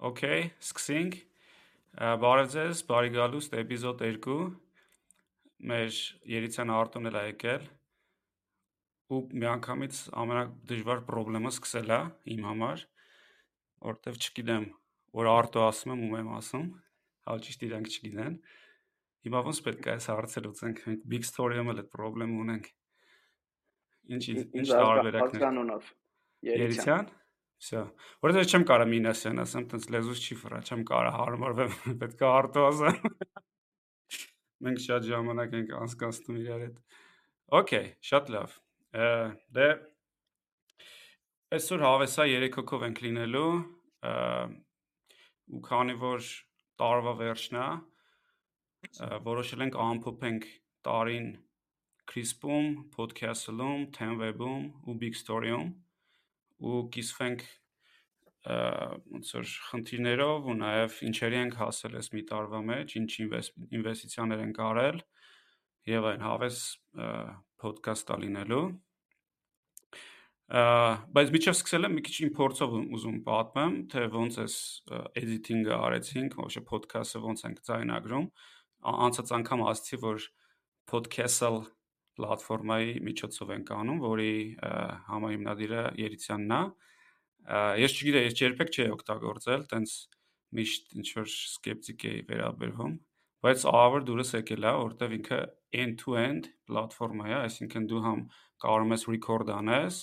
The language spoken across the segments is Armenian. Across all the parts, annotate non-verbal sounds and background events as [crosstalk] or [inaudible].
Okay, սկսենք։ Բարև ձեզ, բարի գալուստ էպիզոդ 2։ Մեր Երիցան Արտոն էլ է եկել։ Ու միանգամից ամենադժվար խնդրեմը սկսել է իմ համար, որտեվ չգիտեմ, որ Արտո ասում եմ ու եմ ասում, հալ ճիշտ իրանք չգիտեն։ Հիմա ոնց պետք է այս հարցը լուծենք։ Մենք big story-ում էլ այդ խնդրեմ ունենք։ Ինչ ինչ տարբերակներ։ Երիցան Սա, որովհետեւ չեմ կարող մինասյան ասեմ, տենց լեզուս չի ֆրա, չեմ կարող հարմարվեմ, [laughs] պետք է հարտո ասեմ։ [laughs] Մենք շատ ժամանակ ենք անցկացնում իրար հետ։ Okay, շատ լավ։ Դե այսօր հավեսա 3 հոգով ենք լինելու, ու քանի որ տարվա վերջն է որոշել ենք ամփոփենք տարին CRISP-ում, podcast-ում, Tenweb-ում ու Big Story-ում ու կիսվենք ոնց որ խնդիրներով ու նաև ինչերի ենք հասել այս մի տարվա մեջ, ինչ ինվեստիցիաներ ենք արել եւ այն հավես ոդկաստ լինելու բայց միջև սկսել եմ մի քիչ իմ փորձով ուզում պատմեմ, թե ոնց էս էդիտինգը արեցինք, ոչ ոդքասթը ոնց ենք ձայնագրում։ Անցած անգամ ասացի, որ podcast-ը պլատֆորմայի միջոցով ենք անում, որի համահիմնադիրը Երիցյանն է։ Ես չգիտեի, ես երբեք չէի օգտագործել, տենց միշտ ինչ որ սկեպտիկ էի վերաբերվում, բայց ահավոր դուրս եկել է, որտեվ ինքը end-to-end պլատֆորմա է, այսինքն դու համ կարող ես record անես,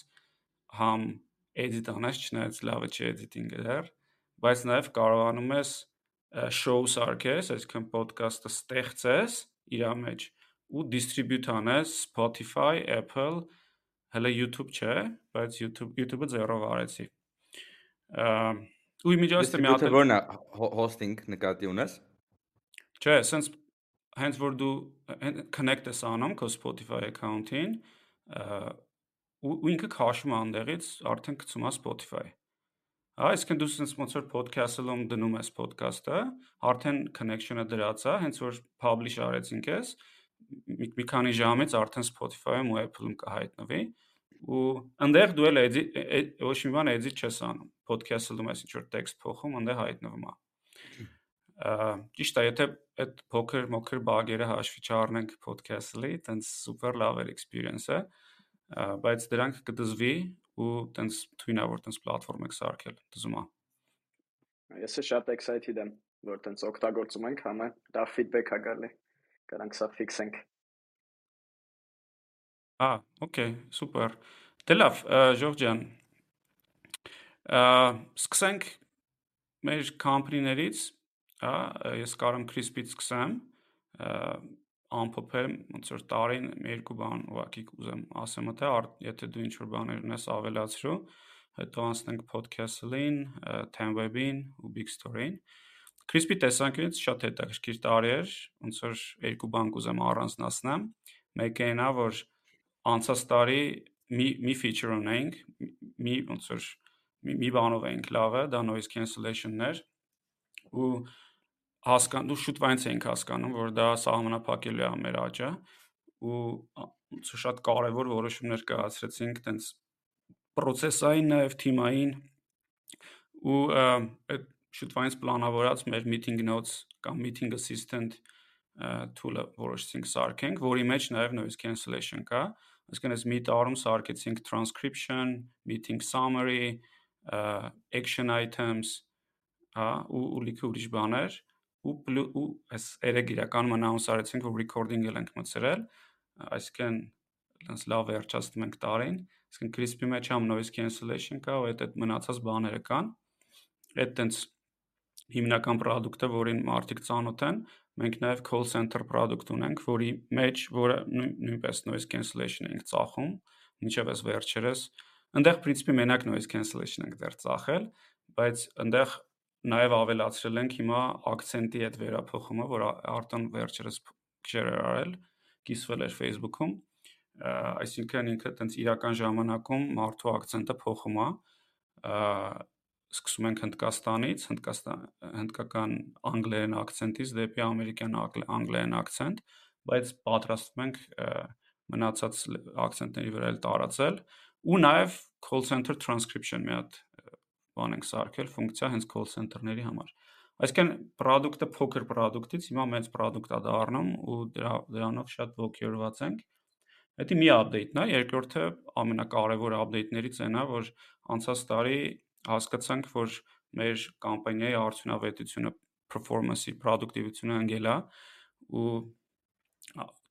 համ edit անես, չնայած լավը չի editing-ը դեռ, բայց նաև կարողանում ես show սարքես, այսինքն podcast-ը ստեղծես իր մեջ ու distribute անես Spotify, Apple, հələ YouTube չէ, բայց YouTube YouTube-ը ձեռով արեցի։ Ու իմիջիայստը մի հատ որն է hosting նկատի ունես։ Չէ, sense հենց որ դու connect ես անում քո Spotify account-ին, ու ինքը քաշում է անդեղից, արդեն գցում է Spotify։ Այսինքն դու sense ոնց որ podcast-ում դնում ես podcast-ը, արդեն connection-ը դրած է, հենց որ publish արեցինք ես, մի, մի քանի ժամից արդեն Spotify-ում ու Apple-ում կհայտնվի ու այնտեղ դու էլ էդի ոչ մի բան էդի չես անում podcast-ում ես ինչ որ տեքստ փոխում այնտեղ հայտնվում է ճիշտ է եթե այդ փոքր մոքր բագերը հաշվի չառնենք podcast-ի տենց սուպեր լավ էր experience-ը բայց դրանք կդզվի ու տենց թույնա որ տենց պլատֆորմ եք սարքել դզում է ես շատ excited եմ որ տենց օգտագործում ենք համը դա feedback ա գալի Կարանք սա ֆիքսենք։ Ա, օքեյ, սուպեր։ Դե լավ, Ժորժ ջան։ Սկսենք մեր կամպանիներից, հա, ես կարամ Crispy-ից սկսեմ, ամփոփեմ ոնց որ տարին երկու բան ուղակի կուզեմ ասեմ թե եթե դու ինչ որ բաներ ունես ավելացրու, հետո անցնենք podcast-ին, Tenweb-ին ու Big Story-ին։ Crispy տեսանկյունից շատ հետաքրքիր տարի էր, ոնց որ երկու բան կուզեմ առանձնացնեմ։ Մեկը այն է, որ անցած տարի մի մի feature ունենք, մի ոնց որ մի, մի բանով էինք լավը, դա noise cancellation-ն էր ու հասկան ու շուտվայից էինք հասկանում, որ դա սահմանափակելու է մեր աճը ու ոնց շատ կարևոր որոշումներ կայացրեցինք տենց process-ային նաև թիմային ու այդ շուտվանից պլանավորած մեր meeting notes կամ meeting assistant tool-ը որոշեցինք սարքենք, որի մեջ նաև noise cancellation կա։ Այսինքն այս մի տարում սարքեցինք transcription, meeting summary, action items, հա, ու ու լիքը ուրիշ բաներ ու ու այս երեք իրականում announce արեցինք, որ recording-ել ենք մտցրել, այսինքն լանց լավ վերջացնում ենք տարին, այսինքն Crispy մեջ համ noise cancellation կա, ու այդ մնացած բաները կան։ Այդ տենց հիմնական product-ը, որին մարդիկ ծանոթ են, մենք նաև call center product ունենք, որի մեջ, որը նույնպես noise cancellation ենք ծախում, մինչև այս վերջերս, այնտեղ principi մենակ noise cancellation ենք դեռ ծախել, բայց այնտեղ նաև ավելացրել ենք հիմա accent-ի այդ վերափոխումը, որ Արտոն վերջերս share արել, կիսվել էր Facebook-ում, այսինքն ինքը տենց իրական ժամանակում մարդու accent-ը փոխում է սկսում ենք Հնդկաստանից, Հնդկաստան հնդկական անգլերեն акցենտից դեպի ամերիկյան անգլերեն акցենտ, բայց պատրաստվում ենք մնացած акցենտների վրա էլ տարածել ու նաև call center transcription մի հատ բան ենք սարքել ֆունկցիա հենց call center-ների համար։ Այսինքն product-ը փոքր product-ից հիմա մեծ product է դառնում ու դրա դրանով շատ ողջորված ենք։ Դա մի update-ն է, երկրորդը ամենակարևոր update-ներից այն է, որ անցած տարի հասկացանք, որ մեր կամպանիայի արդյունավետությունը, performance-ի, productivity-ը ընկել է ու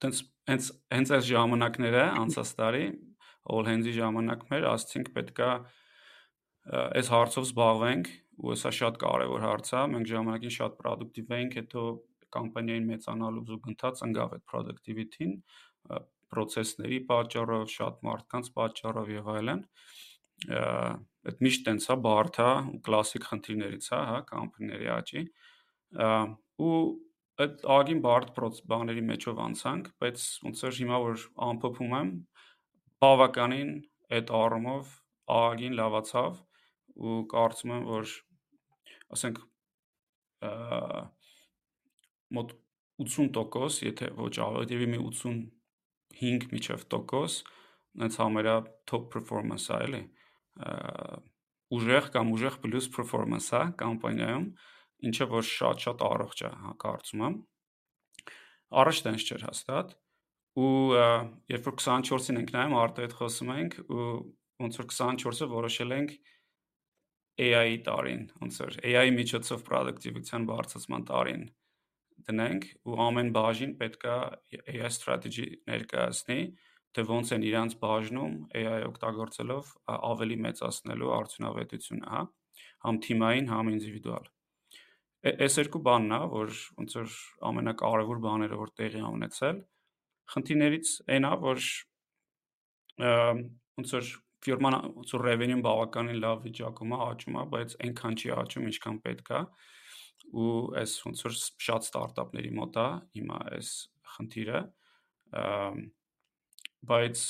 տենց հենց հենց այս ժամանակները անցած տարի all hands-ի ժամանակներ ասցինք պետքա այս հարցով զբաղվենք ու սա շատ կարևոր հարց է մենք ժամանակին շատ productive էինք հետո կամպանիային մեծանալու զուգընթաց ընկավ այդ productivity-ին process-ների պատճառով, շատ մարդկանց պատճառով եւ այլն այդ միշտ տենց է բարդ է ու կլասիկ խնդիրներից է, հա, կամպանիների աճի ու այդ ագին բարդ բաների մեջով անցանք, բայց ոնց որ հիմա որ ամփոփում եմ, բավականին այդ առումով ագին լավացավ ու կարծում եմ, որ ասենք մոտ 80%, եթե ոչ ավելի մի 85 միջև տոկոս, այնց համարյա top performance է, էլի ուժեղ կամ ուժեղ պլյուս performance է կամպանիայում, ինչը որ շատ-շատ առողջ է, հա, կարծում եմ։ Առաջ տենց չէր հաստատ ու երբ որ 24-ին ենք նայում արտը հետ խոսում ենք ու ոնց որ 24-ը որոշել ենք AI-ի տարին, ոնց որ AI-ի միջոցով productivity-ան բարձրացման տարին դնենք ու ամեն բաժին պետքա AI strategy ներկայացնի, թե ոնց են իրանց բաժնում AI օգտագործելով ավելի մեծացնելու արդյունավետությունը, հա, համ թիմային, համ ինդիվիդուալ։ Այս երկու բանն է, որ ոնց որ ամենակարևոր բաները որ տեղի ունեցել։ Խնդիրներից այն է, որ ոնց որ ֆիրման ոնց որ revenue-ն բավականին լավ վիճակում է, աճում է, բայց այնքան չի աճում, ինչքան պետք է։ ու այս ոնց որ շատ ստարտափների մոտ է հիմա այս խնդիրը բայց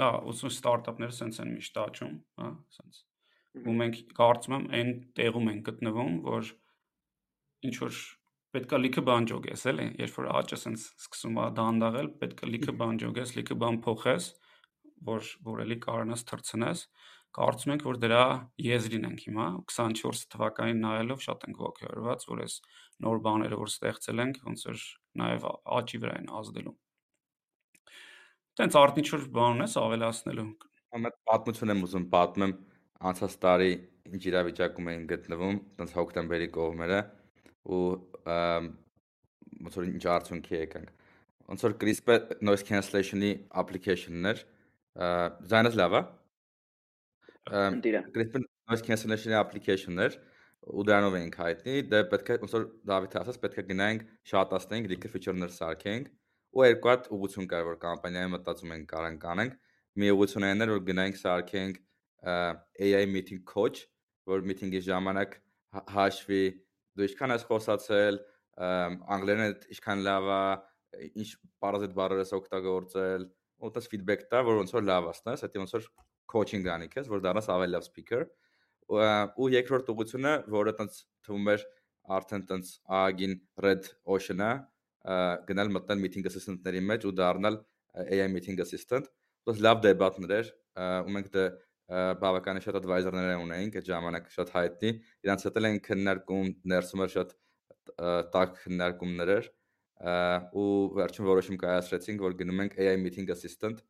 հա ուսում ստարտափները սենց են միշտ աճում, հա, սենց ու մենք կարծում եմ այն տեղում են գտնվում, որ ինչ որ պետքա լիքը բան ջոգես, էլի, երբ որ աճը սենց սկսում է դանդաղել, պետքա լիքը բան ջոգես, լիքը բան փոխես, որ որ էլի կարողանաս թրցնես, կարծում ենք, որ դրա եզրին ենք հիմա 24 թվականին նայելով շատ ենք ողջորված, որ այս նոր բաները որ ստեղծել ենք, ոնց որ նաև աճի վրա են ազդելու։ Տենց ինչ-որ բան ունես ավելացնելու։ Ամեն պատմություն եմ ուզում պատմեմ անցած տարի ինչ իրավիճակում էին գտնվում, տենց հոկտեմբերի կողմերը ու ոնց որ ինչ արդյունքի եկանք։ Ոնց որ CRISPR noise cancellation-ի application-ներ Ձայնս լավ է։ CRISPR noise cancellation application-ներ ու դրանով էինք հայտնի, դե պետք է ոնց որ Դավիթ ասաց, պետք է գնայինք շատացնենք, լիքը feature-ներ սարքենք ու երկու հատ ուղղություն կար, որ կամպանիայի մտածում ենք կարան կանենք։ Մի ուղղություն այն էր, որ գնայինք սարքենք AI meeting coach, որ meeting-ի ժամանակ հաշվի դու ինչքան ես խոսացել, անգլերենը ինչքան լավ է, ինչ բառազետ բառեր ես օգտագործել, ոնց feedback տա, որ ոնց որ լավ ասնաս, հետո ոնց որ coaching անի քեզ, որ դառնաս ավելի լավ speaker։ Ու երկրորդ ուղությունը, որը տենց թվում էր արդեն տենց ագին red ocean-ը, գնալ մտնել meeting assistant-ների մեջ ու դառնալ AI meeting assistant։ Դուք լավ դեբատներ էր, ու մենք դե բավականին շատ advisor-ներ ունեինք այդ ժամանակ շատ հայտնի։ Իրանց հետ են քննարկում, ներսում էր շատ տակ քննարկումներ էր ու վերջին որոշում կայացրեցինք, որ գնում ենք AI meeting assistant,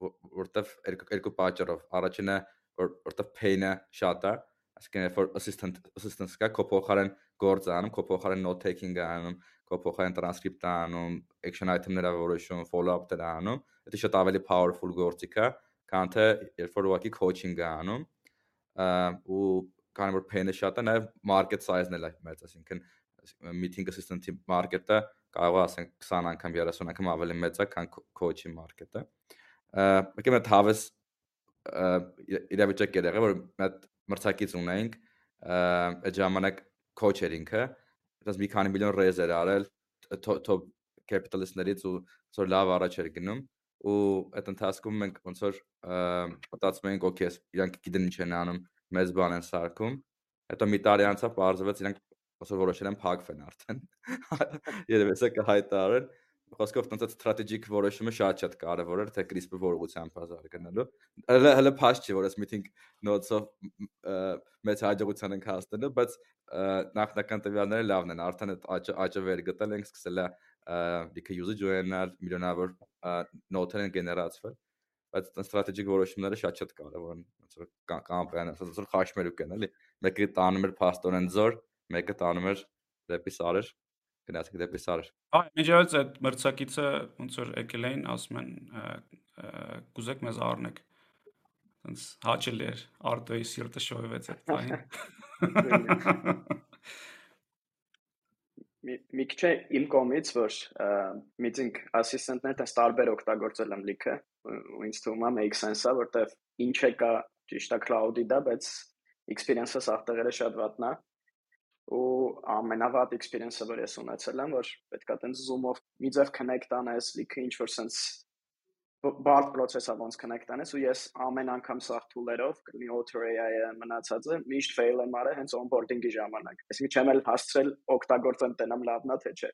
որտեվ երկու պատճառով։ Առաջինը որ որտեվ pain-ը շատ է, այսինքն երբ որ assistant assistant կա, քո փոխարեն գործ անում, քո փոխարեն note taking-ը անում, քո փոխարեն transcript-ը անում, action item-ները որոշում, follow-up-ները անում, դա շատ ավելի powerful գործիք է, քան թե երբ որ ուղղակի coaching-ը անում ու քանի որ pain-ը շատ է, նաև market size-ն էլ է մեծ, այսինքն meeting assistant-ի մարքեթը կարող է ասենք 20 անգամ 30 անգամ ավելի մեծ է, քան coach-ի մարքեթը։ Եկեք մենք հավես իրավիճակ եղել, որ մենք մրցակից ունեինք, այդ ժամանակ coach էր ինքը, դա մի քանի միլիոն raise էր արել top capitalist-ներից ու որ լավ առաջ էր գնում ու այդ ընթացքում մենք ոնց որ մտածում էինք, օքեյ, իրանք գիտեն ինչ են անում, մեծ բան են սարքում։ Հետո մի տարի անցավ, բարձրացավ իրանք ոնց որ որոշել են փակվեն արդեն։ [laughs] Երևի սա կհայտարարեն խոսքով տենց ստրատեգիկ որոշումը շատ-շատ կարևոր է, թե CRISPR որ ուղղությամբ բազար գնալու։ Հələ հələ փաշ չի, որ այս meeting notes-ով մեծ հաջողության ենք հասնելու, բայց նախնական տվյալները լավն են, արդեն այդ աճը վեր գտել ենք, սկսել է լիքը usage ունենալ, միլիոնավոր նոթեր են գեներացվել, բայց այդ ստրատեգիկ որոշումները շատ-շատ կարևոր են, ոնց որ կամպանիան, ոնց որ խաշմերուկ են, էլի։ Մեկը տանում էր փաստորեն զոր, մեկը տանում էր դեպի սարեր գնացեք դեպի սարեր։ Այ միջավայց այդ մրցակիցը ոնց որ եկել էին, ասում են կուզեք մեզ առնեք։ Ոնց հաճելի էր, Արտոյի սիրտը շոյվեց այդ բանին։ մի քիչ իմ կողմից որ meeting assistant-ներ տես տարբեր օգտագործել եմ լիքը ու ինձ թվում է make sense-ա որտեվ ինչ է կա ճիշտ է cloud-ի դա բայց experience-ը սաղ տեղերը շատ վատն է ու ամենավատ experience-ը որ ես ունեցել եմ, որ պետքա տենց Zoom-ով մի ձև connect անես, լիքը ինչ որ sense բարդ process-ը ոնց connect անես ու ես ամեն անգամ սաղ tool-երով, կլինի Otter AI-ը մնացածը, միշտ fail եմ արել հենց onboarding-ի ժամանակ։ Այսինքն չեմ էլ հասցրել օգտագործեմ տենամ լավնա թե չէ,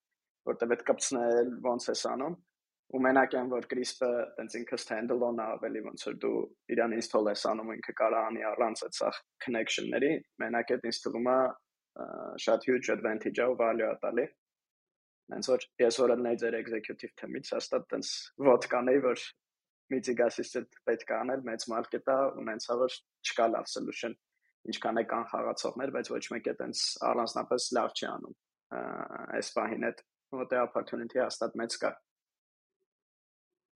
որտեղ պետք է պցնել ոնց էս անում ու մենակ են որ CRISP-ը տենց ինքը standalone ավելի ոնց որ դու իրան install ես անում ինքը կարա անի առանց այդ սա connection-ների մենակ այդ է շատ huge advantage է ու value է տալի։ Հենց որ ես ըլնեի ձեր executive թեմից, հաստատ տենց ոտ կանեի, որ meeting assistant պետք է անել, մեծ market է, ունենցա որ չկա լավ solution։ Ինչքան է կան խաղացողներ, բայց ոչ մեկ է տենց առանձնապես լավ չի անում։ Այս պահին այդ մոտե opportunity հաստատ մեծ կա։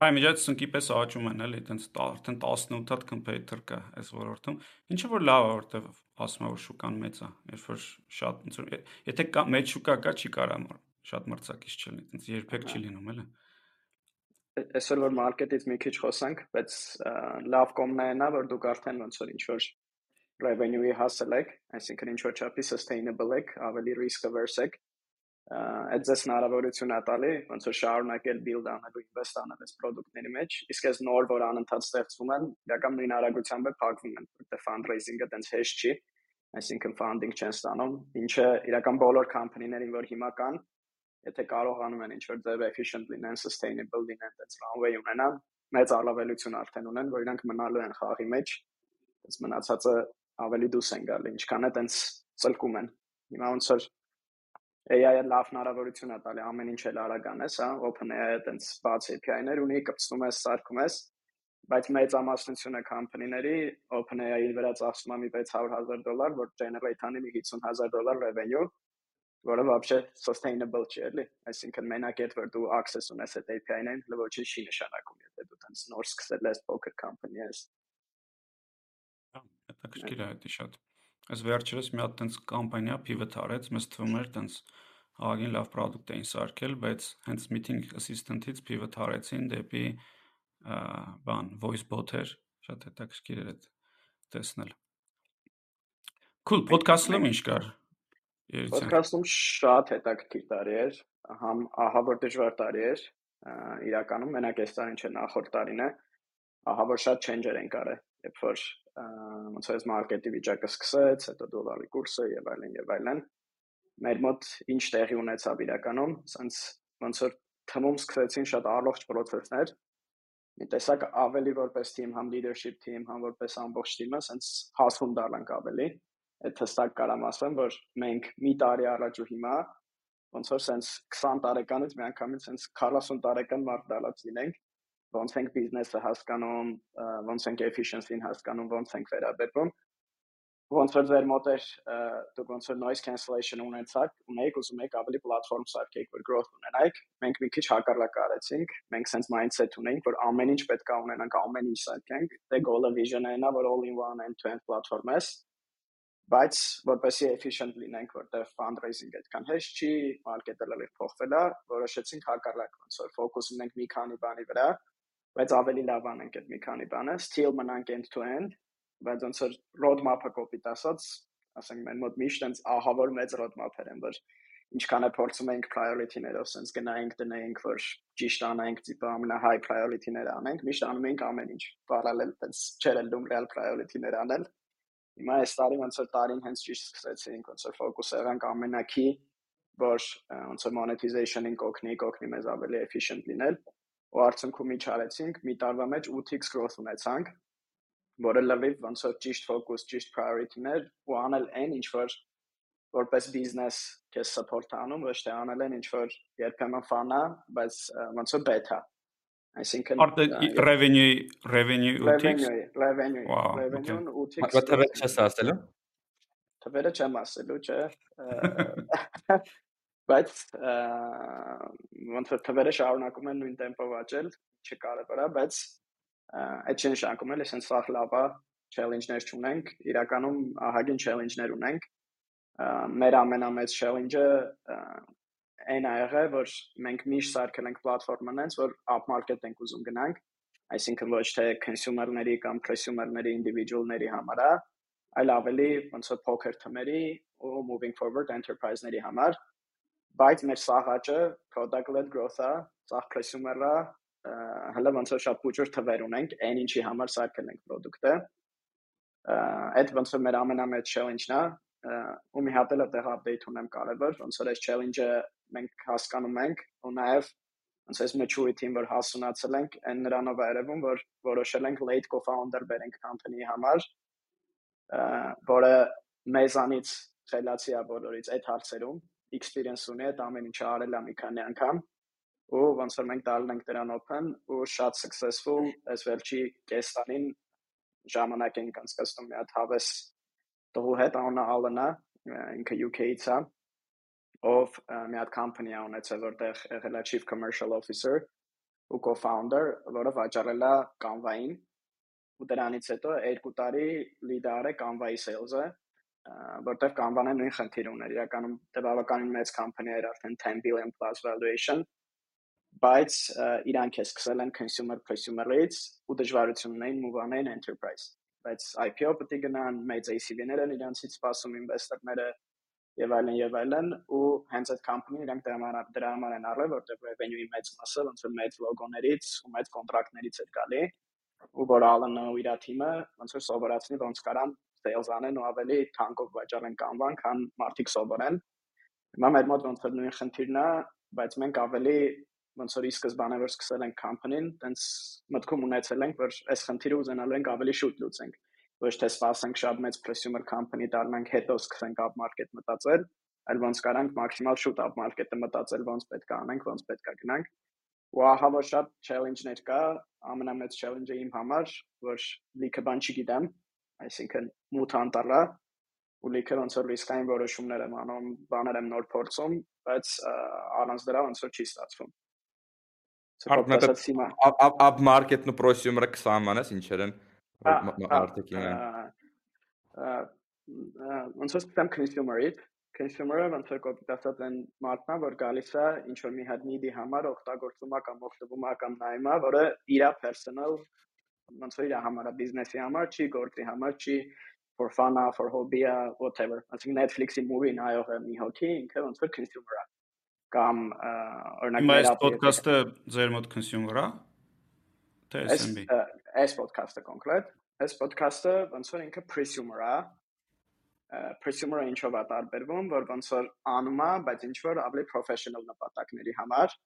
Այ միջած սնկի պես աճում են էլի, այտենց արդեն 18 հատ competitor կա այս ոլորտում։ Ինչը որ լավ է, որտեվ ասում եմ որ շուկան մեծ է, երբ որ շատ ոնց որ եթե կա մեծ շուկա կա, չի կարա շատ մրցակից չլինի, ոնց երբեք չի լինում, էլի։ Այսօր որ մարքեթից մի քիչ խոսանք, բայց լավ կոմն է նա, որ դուք արդեն ոնց որ ինչ որ revenue-ի հասել եք, այսինքն ինչ որ չափի sustainable եք, ավելի risk averse եք, այդ ձեզ հնարավորություն է տալի ոնց որ շարունակել build անելու invest անել այս product-ների մեջ իսկ այս նոր որ անընդհատ ստեղծվում են իրական նույն արագությամբ է փակվում են որտեղ fundraising-ը տենց հեշտ չի այսինքն funding չեն ստանում ինչը իրական բոլոր company-ներին որ հիմա կան եթե կարողանում են ինչ-որ ձև efficient լինեն sustainable լինեն տենց runway ունենան մեծ առավելություն արդեն ունեն որ իրանք մնալու են խաղի մեջ տենց մնացածը ավելի դուրս են գալի ինչքան է տենց ծլկում են հիմա ոնց որ AI-ը լավ հնարավորություն է տալի ամեն ինչ էլ արագ անես, հա, OpenAI-ը տենց բաց API-ներ ունի, կպցնում ես, սարքում ես, բայց մեծ ամասնությունը company-ների OpenAI-ի վրա ծախսում է մի 600.000 դոլար, որ generate անի մի 50.000 դոլար revenue, որը вообще sustainable չէ, էլի։ Այսինքն մենակ այդ որ դու access ունես այդ API-ներին, հələ ոչինչ չի նշանակում, եթե դու տենց նոր սկսել ես poker company ես։ Հա, հետաքրքիր է դա շատ։ Այս վերջերս մի հատ տենց կամպանիա pivot արեց, մեզ թվում էր տենց ահագին լավ product էին սարքել, բայց հենց meeting assistant-ից pivot արեցին դեպի բան voice bot-էր, շատ հետաքրքիր էր այդ տեսնել։ Cool, podcast-ում ինչ կար։ Podcast-ում շատ հետաքրքիր տարի էր, համ ահա որ դժվար տարի էր, իրականում մենակ այս տարին չէ, նախորդ տարին է, ահա որ շատ change-եր են կարել, երբ որ ոնց որ այս մարքետի վիճակը սկսեց, հետո դոլարի կուրսը եւ այլն եւ այլն։ Մեր մոտ ինչ տեղի ունեցավ իրականում, սենց ոնց որ թմում սկսեցին շատ առողջ process-ներ։ Մի տեսակ ավելի որպես team, համ leadership team, համ որպես ամբողջ team-ը, սենց հասուն դառնանք ավելի։ Այդ հստակ կարամ ասեմ, որ մենք մի տարի առաջ ու հիմա ոնց որ սենց 20 տարեկանից մի անգամից սենց 40 տարեկան մարդ դալած լինենք ոնց ենք բիզնեսը հասկանում, ոնց ենք efficiency-ին հասկանում, ոնց ենք վերաբերվում։ Ոնց որ ձեր մոտ էր դուք ոնց որ noise cancellation ունեցաք, ունեիք ուզում եք ավելի պլատֆորմ սարքեք, որ growth ունենայիք, մենք մի քիչ հակառակը արեցինք, մենք sense mindset ունենք, որ ամեն ինչ պետք է ունենանք, ամեն ինչ սարքենք, դե goal-ը vision-ը նա, որ all in one end-to-end platform է, բայց որպեսի efficient լինենք, որտեղ fundraising այդքան հեշտ չի, market-ը լավ փոխվել է, որոշեցինք հակառակ ոնց որ focus ունենք մի քանի բանի վրա, բայց ավելի լավ անենք այդ մի քանի բանը, still մնանք end to end, բայց ոնց որ roadmap-ը կոպիտ ասած, ասենք մեր մոտ միշտ այնց ահավոր մեծ roadmap-էր են, որ ինչքան է փորձում ենք priority-ներով sense գնայինք դնեինք, որ ճիշտ անենք, տիպը ամենա high priority-ները անենք, միշտ անում ենք ամեն ինչ, parallel էլ դում real priority-ներ անել։ Հիմա այս տարի ոնց որ տարին հենց ճիշտ սկսեցինք, ոնց որ focus եղանք ամենակի որ ոնց որ monetization-ին կօգնի, կօգնի մեզ ավելի efficient լինել, ու արդյունքում ինչ արեցինք, մի տարվա մեջ 8x growth ունեցանք, որը լրիվ ոնց որ ճիշտ focus, ճիշտ priority-ներ ու անել այն ինչ որ որպես բիզնես քեզ support անում, ոչ թե անել են ինչ որ երբեմն ֆանա, բայց ոնց որ beta Այսինքն revenue revenue 8x revenue revenue 8x Բայց թվերը չես ասելու։ Թվերը չեմ ասելու, չէ։ [laughs] [laughs] Բայց ոնց որ թվերը շարունակում են նույն տեմպով աճել, չկարևոր է, բայց այդ չի նշանակում էլ էսենց սաղ լավ է challenge-ներ չունենք, իրականում ահագին challenge-ներ ունենք։ Մեր ամենամեծ challenge-ը այն ա եղել, որ մենք միշտ սարքել ենք պլատֆորմը նենց, որ up market ենք ուզում գնանք, այսինքն ոչ թե consumer-ների կամ prosumer-ների individual-ների համար այլ ավելի ոնց որ poker թմերի ու moving forward enterprise-ների համար, բայց մեր սաղաճը product-led growth-ը, prosumer-ը, հələ ոնց որ շատ փոքր թվեր ունենք, այն ինչի համար սարքել ենք product-ը, այդ ոնց որ մեր ամենամեծ challenge-ն է, ու մի հատ էլ այդտեղ update ունեմ կարևոր, ոնց որ այս challenge-ը մենք հասկանում ենք ու նաև ոնց էս maturity-ին որ հասունացել ենք, այն նրանով է երևում, որ որոշել ենք late co-founder բերենք company-ի համար, որը մեզանից խելացի է բոլորից այդ հարցերում, experience ունի այդ ամեն ինչը արել է մի քանի անգամ ու ոնց որ մենք տալել ենք դրան open ու շատ successful as վերջի կեստանին ժամանակ ենք անցկացնում մի հատ հավես տղու հետ անունը Ալենա ինքը UK-ից է ով մի հատ company ունեցել, որտեղ եղել է chief commercial officer ու co-founder, որը վաճառել է Canva-ին ու դրանից հետո 2 տարի leader է Canva-ի sales-ը, որտեղ Canva-ն նույն խնդիր ուներ, իրականում բավականին մեծ company էր, արդեն 10 billion plus valuation, բայց իրանք է սկսել են consumer prosumer-ից ու դժվարություն ունեն move անեն enterprise բայց IPO պետք է գնան, մեծ ACV-ներ են իրանցից սպասում ինվեստորները եւ այլն եւ այլն ու հենց այդ company-ն իրանք դրա դրա համար են առել, որտեղ revenue-ի մեծ մասը ոնց որ մեծ լոգոներից ու մեծ կոնտրակտներից էր գալի ու որ Alan-ը ու իր թիմը ոնց որ սովորացնի ոնց կարան sales անեն ու ավելի թանկով վաճառեն կանվան, քան մարդիկ սովորեն։ Հիմա մեր մոտ ոնց որ նույն խնդիրն է, բայց մենք ավելի ոնց որ ի սկզբանե որ սկսել ենք company-ն, տենց մտքում ունեցել ենք, որ այս խնդիրը ուզենալու ենք ավելի շուտ լուծենք ոչ թե սպասենք շատ մեծ consumer company դառնանք, հետո սկսենք up market մտածել, այլ ոնց կարանք մաքսիմալ շուտ up market-ը մտածել, ոնց պետք է անենք, ոնց պետք է գնանք։ Ու ահա որ շատ challenge-ներ կա, ամենամեծ challenge-ը իմ համար, որ լիքը բան չգիտեմ, այսինքն մութ անտառա ու լիքը ոնց որ ռիսկային որոշումներ եմ անում, բաներ եմ նոր փորձում, բայց առանց դրա ոնց որ չի ստացվում։ Up market-ն ու prosumer-ը 20 մանես ինչեր են արդյունքին ոնց որ ստեմ consumer-ից consumer-ը ոնց որ կոպիտ ասած են մարդնա որ գալիս է ինչ որ մի հատ need-ի համար օգտագործում է կամ օգտվում է կամ նայում է որը իր personal ոնց որ իր համար բիզնեսի համար չի գործի համար չի for fun for hobby whatever ասենք Netflix-ի movie նայողը մի հոգի ինքը ոնց որ consumer-ը կամ օրինակ մեր podcast-ը ձեր մոտ consumer-ա թե SMB այս ոդքասթը կոնկրետ, այս ոդքասթը ոնց որ ինքը presumer է, presumer-ը ինչով է տարբերվում, որ ոնց որ անում է, բայց ինչ որ ավելի professional նպատակների համար,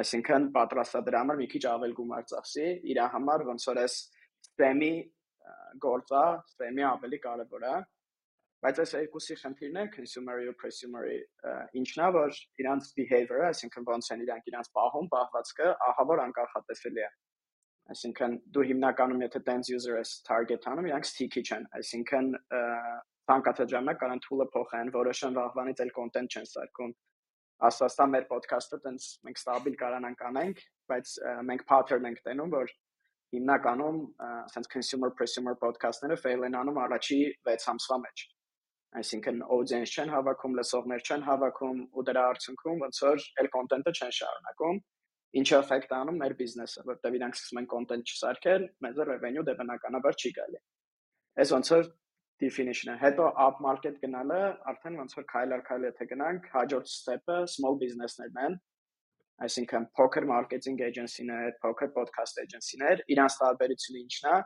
այսինքն պատրաստա դրա համար մի քիչ ավել գումար ծախսի, իր համար ոնց որ այս spam-ի գործը, spam-ի ավելի կարևոր է, բայց այս երկուսի խնդիրն է consumer-ի ու presumer-ի ինչն է, որ իրանց behavior-ը, այսինքն ոնց են իրանք իրանց պահում, պահվածքը, ահա որ անկախատեսելի է Այսինքն դու հիմնականում եթե tens user-ը target անում, իրանք sticky չեն, այսինքն ցանկացած ժամանակ կարան tool-ը փոխեն, որոշեն վաղվանից էլ content չեն սարքում։ Աստվածտա մեր podcast-ը տենց մենք ստաբիլ կարանանք անենք, բայց մենք pattern ենք տենում, որ հիմնականում ասենց consumer prosumer podcast-ները fail են անում առաջի 6 ամսվա մեջ այսինքն audience չեն հավաքում, լսողներ չեն հավաքում ու դրա արդյունքում ոնց որ էլ content-ը չեն շարունակում ինչը effect անում մեր բիզնեսը, որտեղ իրանք սկսում են content չսարքել, մեզ revenue դե բնականաբար չի գալի։ Այս ոնց որ definition-ը, հետո up market գնալը, արդեն ոնց որ քայլ առ քայլ եթե գնանք, հաջորդ step-ը small business-ներն են, այսինքն poker marketing agency-ներ, poker podcast agency-ներ, իրանց տարբերությունը ինչն է,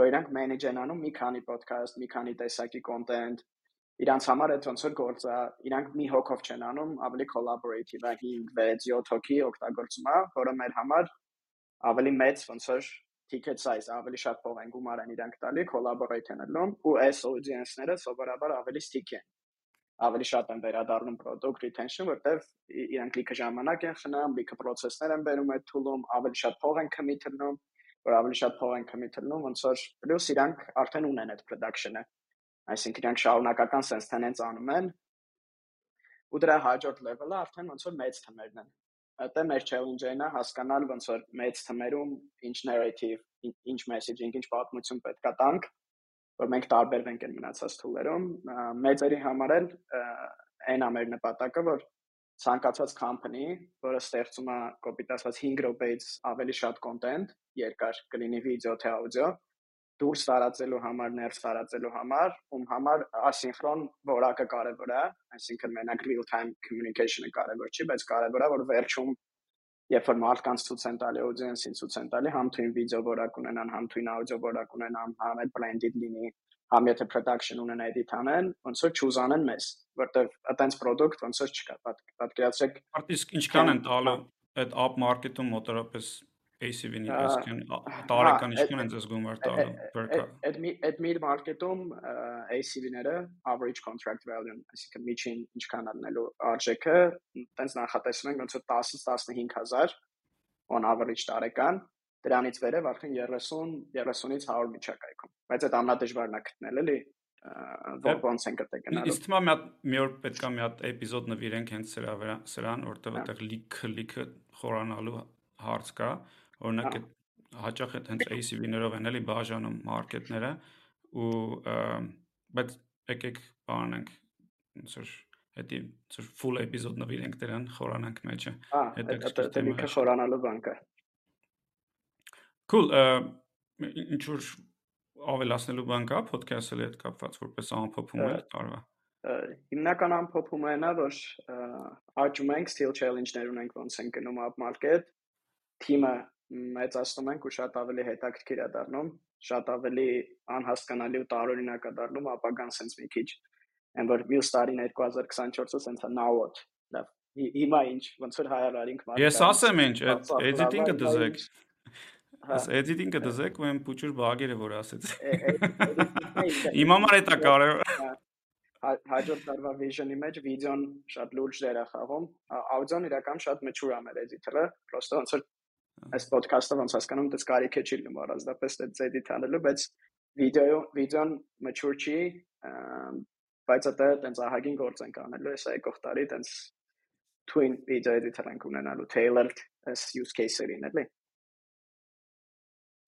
որ իրանք manage են անում մի քանի podcast, մի քանի տեսակի content, իրանց համար այդ ոնց որ գործը իրանք մի հոգով չեն անում, ավելի collaborative է 5, 6, 7 հոգի օգտագործում է, որը մեր համար ավելի մեծ ոնց որ ticket size ավելի շատ փող են գումարեն իրանք տալի collaborate անելուն ու այս audience-ները սովորաբար ավելի sticky են ավելի շատ են վերադառնում product retention, որտեվ իրանք լիքը ժամանակ են խնայում, լիքը process-ներ են բերում այդ tool-ում, ավելի շատ փող են commit-նում, որ ավելի շատ փող են commit-նում, ոնց որ պլյուս իրանք արդեն ունեն այդ production-ը Այսինքն իրանք շարունակական sense tenants անում են ու դրա հաջորդ level-ը արդեն ոնց որ մեծ թմերն են։ Դա մեր challenge-ն է հասկանալ ոնց որ մեծ թմերում ինչ narrative, ինչ messaging, ինչ պատմություն պետք է տանք, որ մենք տարբերվենք այն մնացած tool-երում։ Մեծերի համար էլ այն է մեր նպատակը, որ ցանկացած company, որը ստեղծում է կոպիտ ասած 5 րոպեից ավելի շատ content, երկար կլինի վիդեո թե աուդիո, դուրս տարածելու համար, ներս տարածելու համար, ում համար ասինխրոն որակը կարևոր է, այսինքն մենակ real time communication-ը կարևոր չի, բայց կարևոր է, որ վերջում երբ որ մարդկանց ցույց են տալի audience-ին ցույց են տալի, համ թույն վիդեո որակ ունենան, համ թույն աուդիո որակ ունենան, համ այդ branded լինի, համ եթե production ունեն edit անեն, ոնց որ choose անեն մեզ, որտեվ այտենց product ոնց որ չկա։ Պատկերացրեք, արտիստ ինչքան են տալը այդ up market-ում մոտորապես ACV-ն այսքան տարեկան ինչքան են ձեզ գումար տալու per Այդ այդ mid market-ում ACV-ները average contract value, այսինքն միջին ինչքան առնելու արժեքը, տենց նախատեսում ենք ոնց որ 10-ից 15000 on average տարեկան, դրանից վերև արդեն 30 30-ից 100 միջակայքում։ Բայց այդ ամենադժվարն է գտնել էլի ոնց են գտե գնալու։ Իսկ է մի հատ մի օր պետքա մի հատ էպիզոդ նվիրենք հենց սրա վրա, սրան, որտեղ այդտեղ լիքը լիքը խորանալու հարց կա, Օրինակ հաճախ հենց ACV-ներով են էլի բաժանում մարքեթները ու բայց եկեք բանանք որ հետի ծր full էպիզոդ նվիրենք դրան խորանանք մեջը հետաքրքիր թեմա է խորանալու բան կա Cool ինչ որ ավելացնելու բան կա podcast-ի հետ կապված որպես ամփոփում է տարվա հիմնական ամփոփումը է որ աճում ենք still challenge-ներ ունենք ոնց են գնում up market թիմը մեծացնում ենք ու շատ ավելի հետաքրքիր է դառնում, շատ ավելի անհասկանալի ու տարօրինակ է դառնում ապագան sense մի քիչ։ Այն որ մյուս տարին 2024-ը sense what։ Լավ։ Հիմա ինչ, ոնց որ հայարարինք մարդ։ Ես ասեմ ինչ, այդ editing-ը դզեք։ Աս editing-ը դզեք ու այն փուճուր բագերը որ ասեց։ Իմ համար է դա կարևոր հաջորդ տարվա vision-ի մեջ վիդեոն շատ լուրջ դեր է խաղում, աուդիոն իրական շատ mature է մեր editor-ը, պրոստը ոնց որ այս ոդքասթը ոնց հասկանում դες կարիք է չի լինում առանձնապես այդ edit անելու, բայց վիդեո վիդեոն mature չի, բայց դա տենց ահագին գործ ենք անելու, այս եկող տարի տենց twin video editor ենք ունենալու tailored as use case-երին, էլի։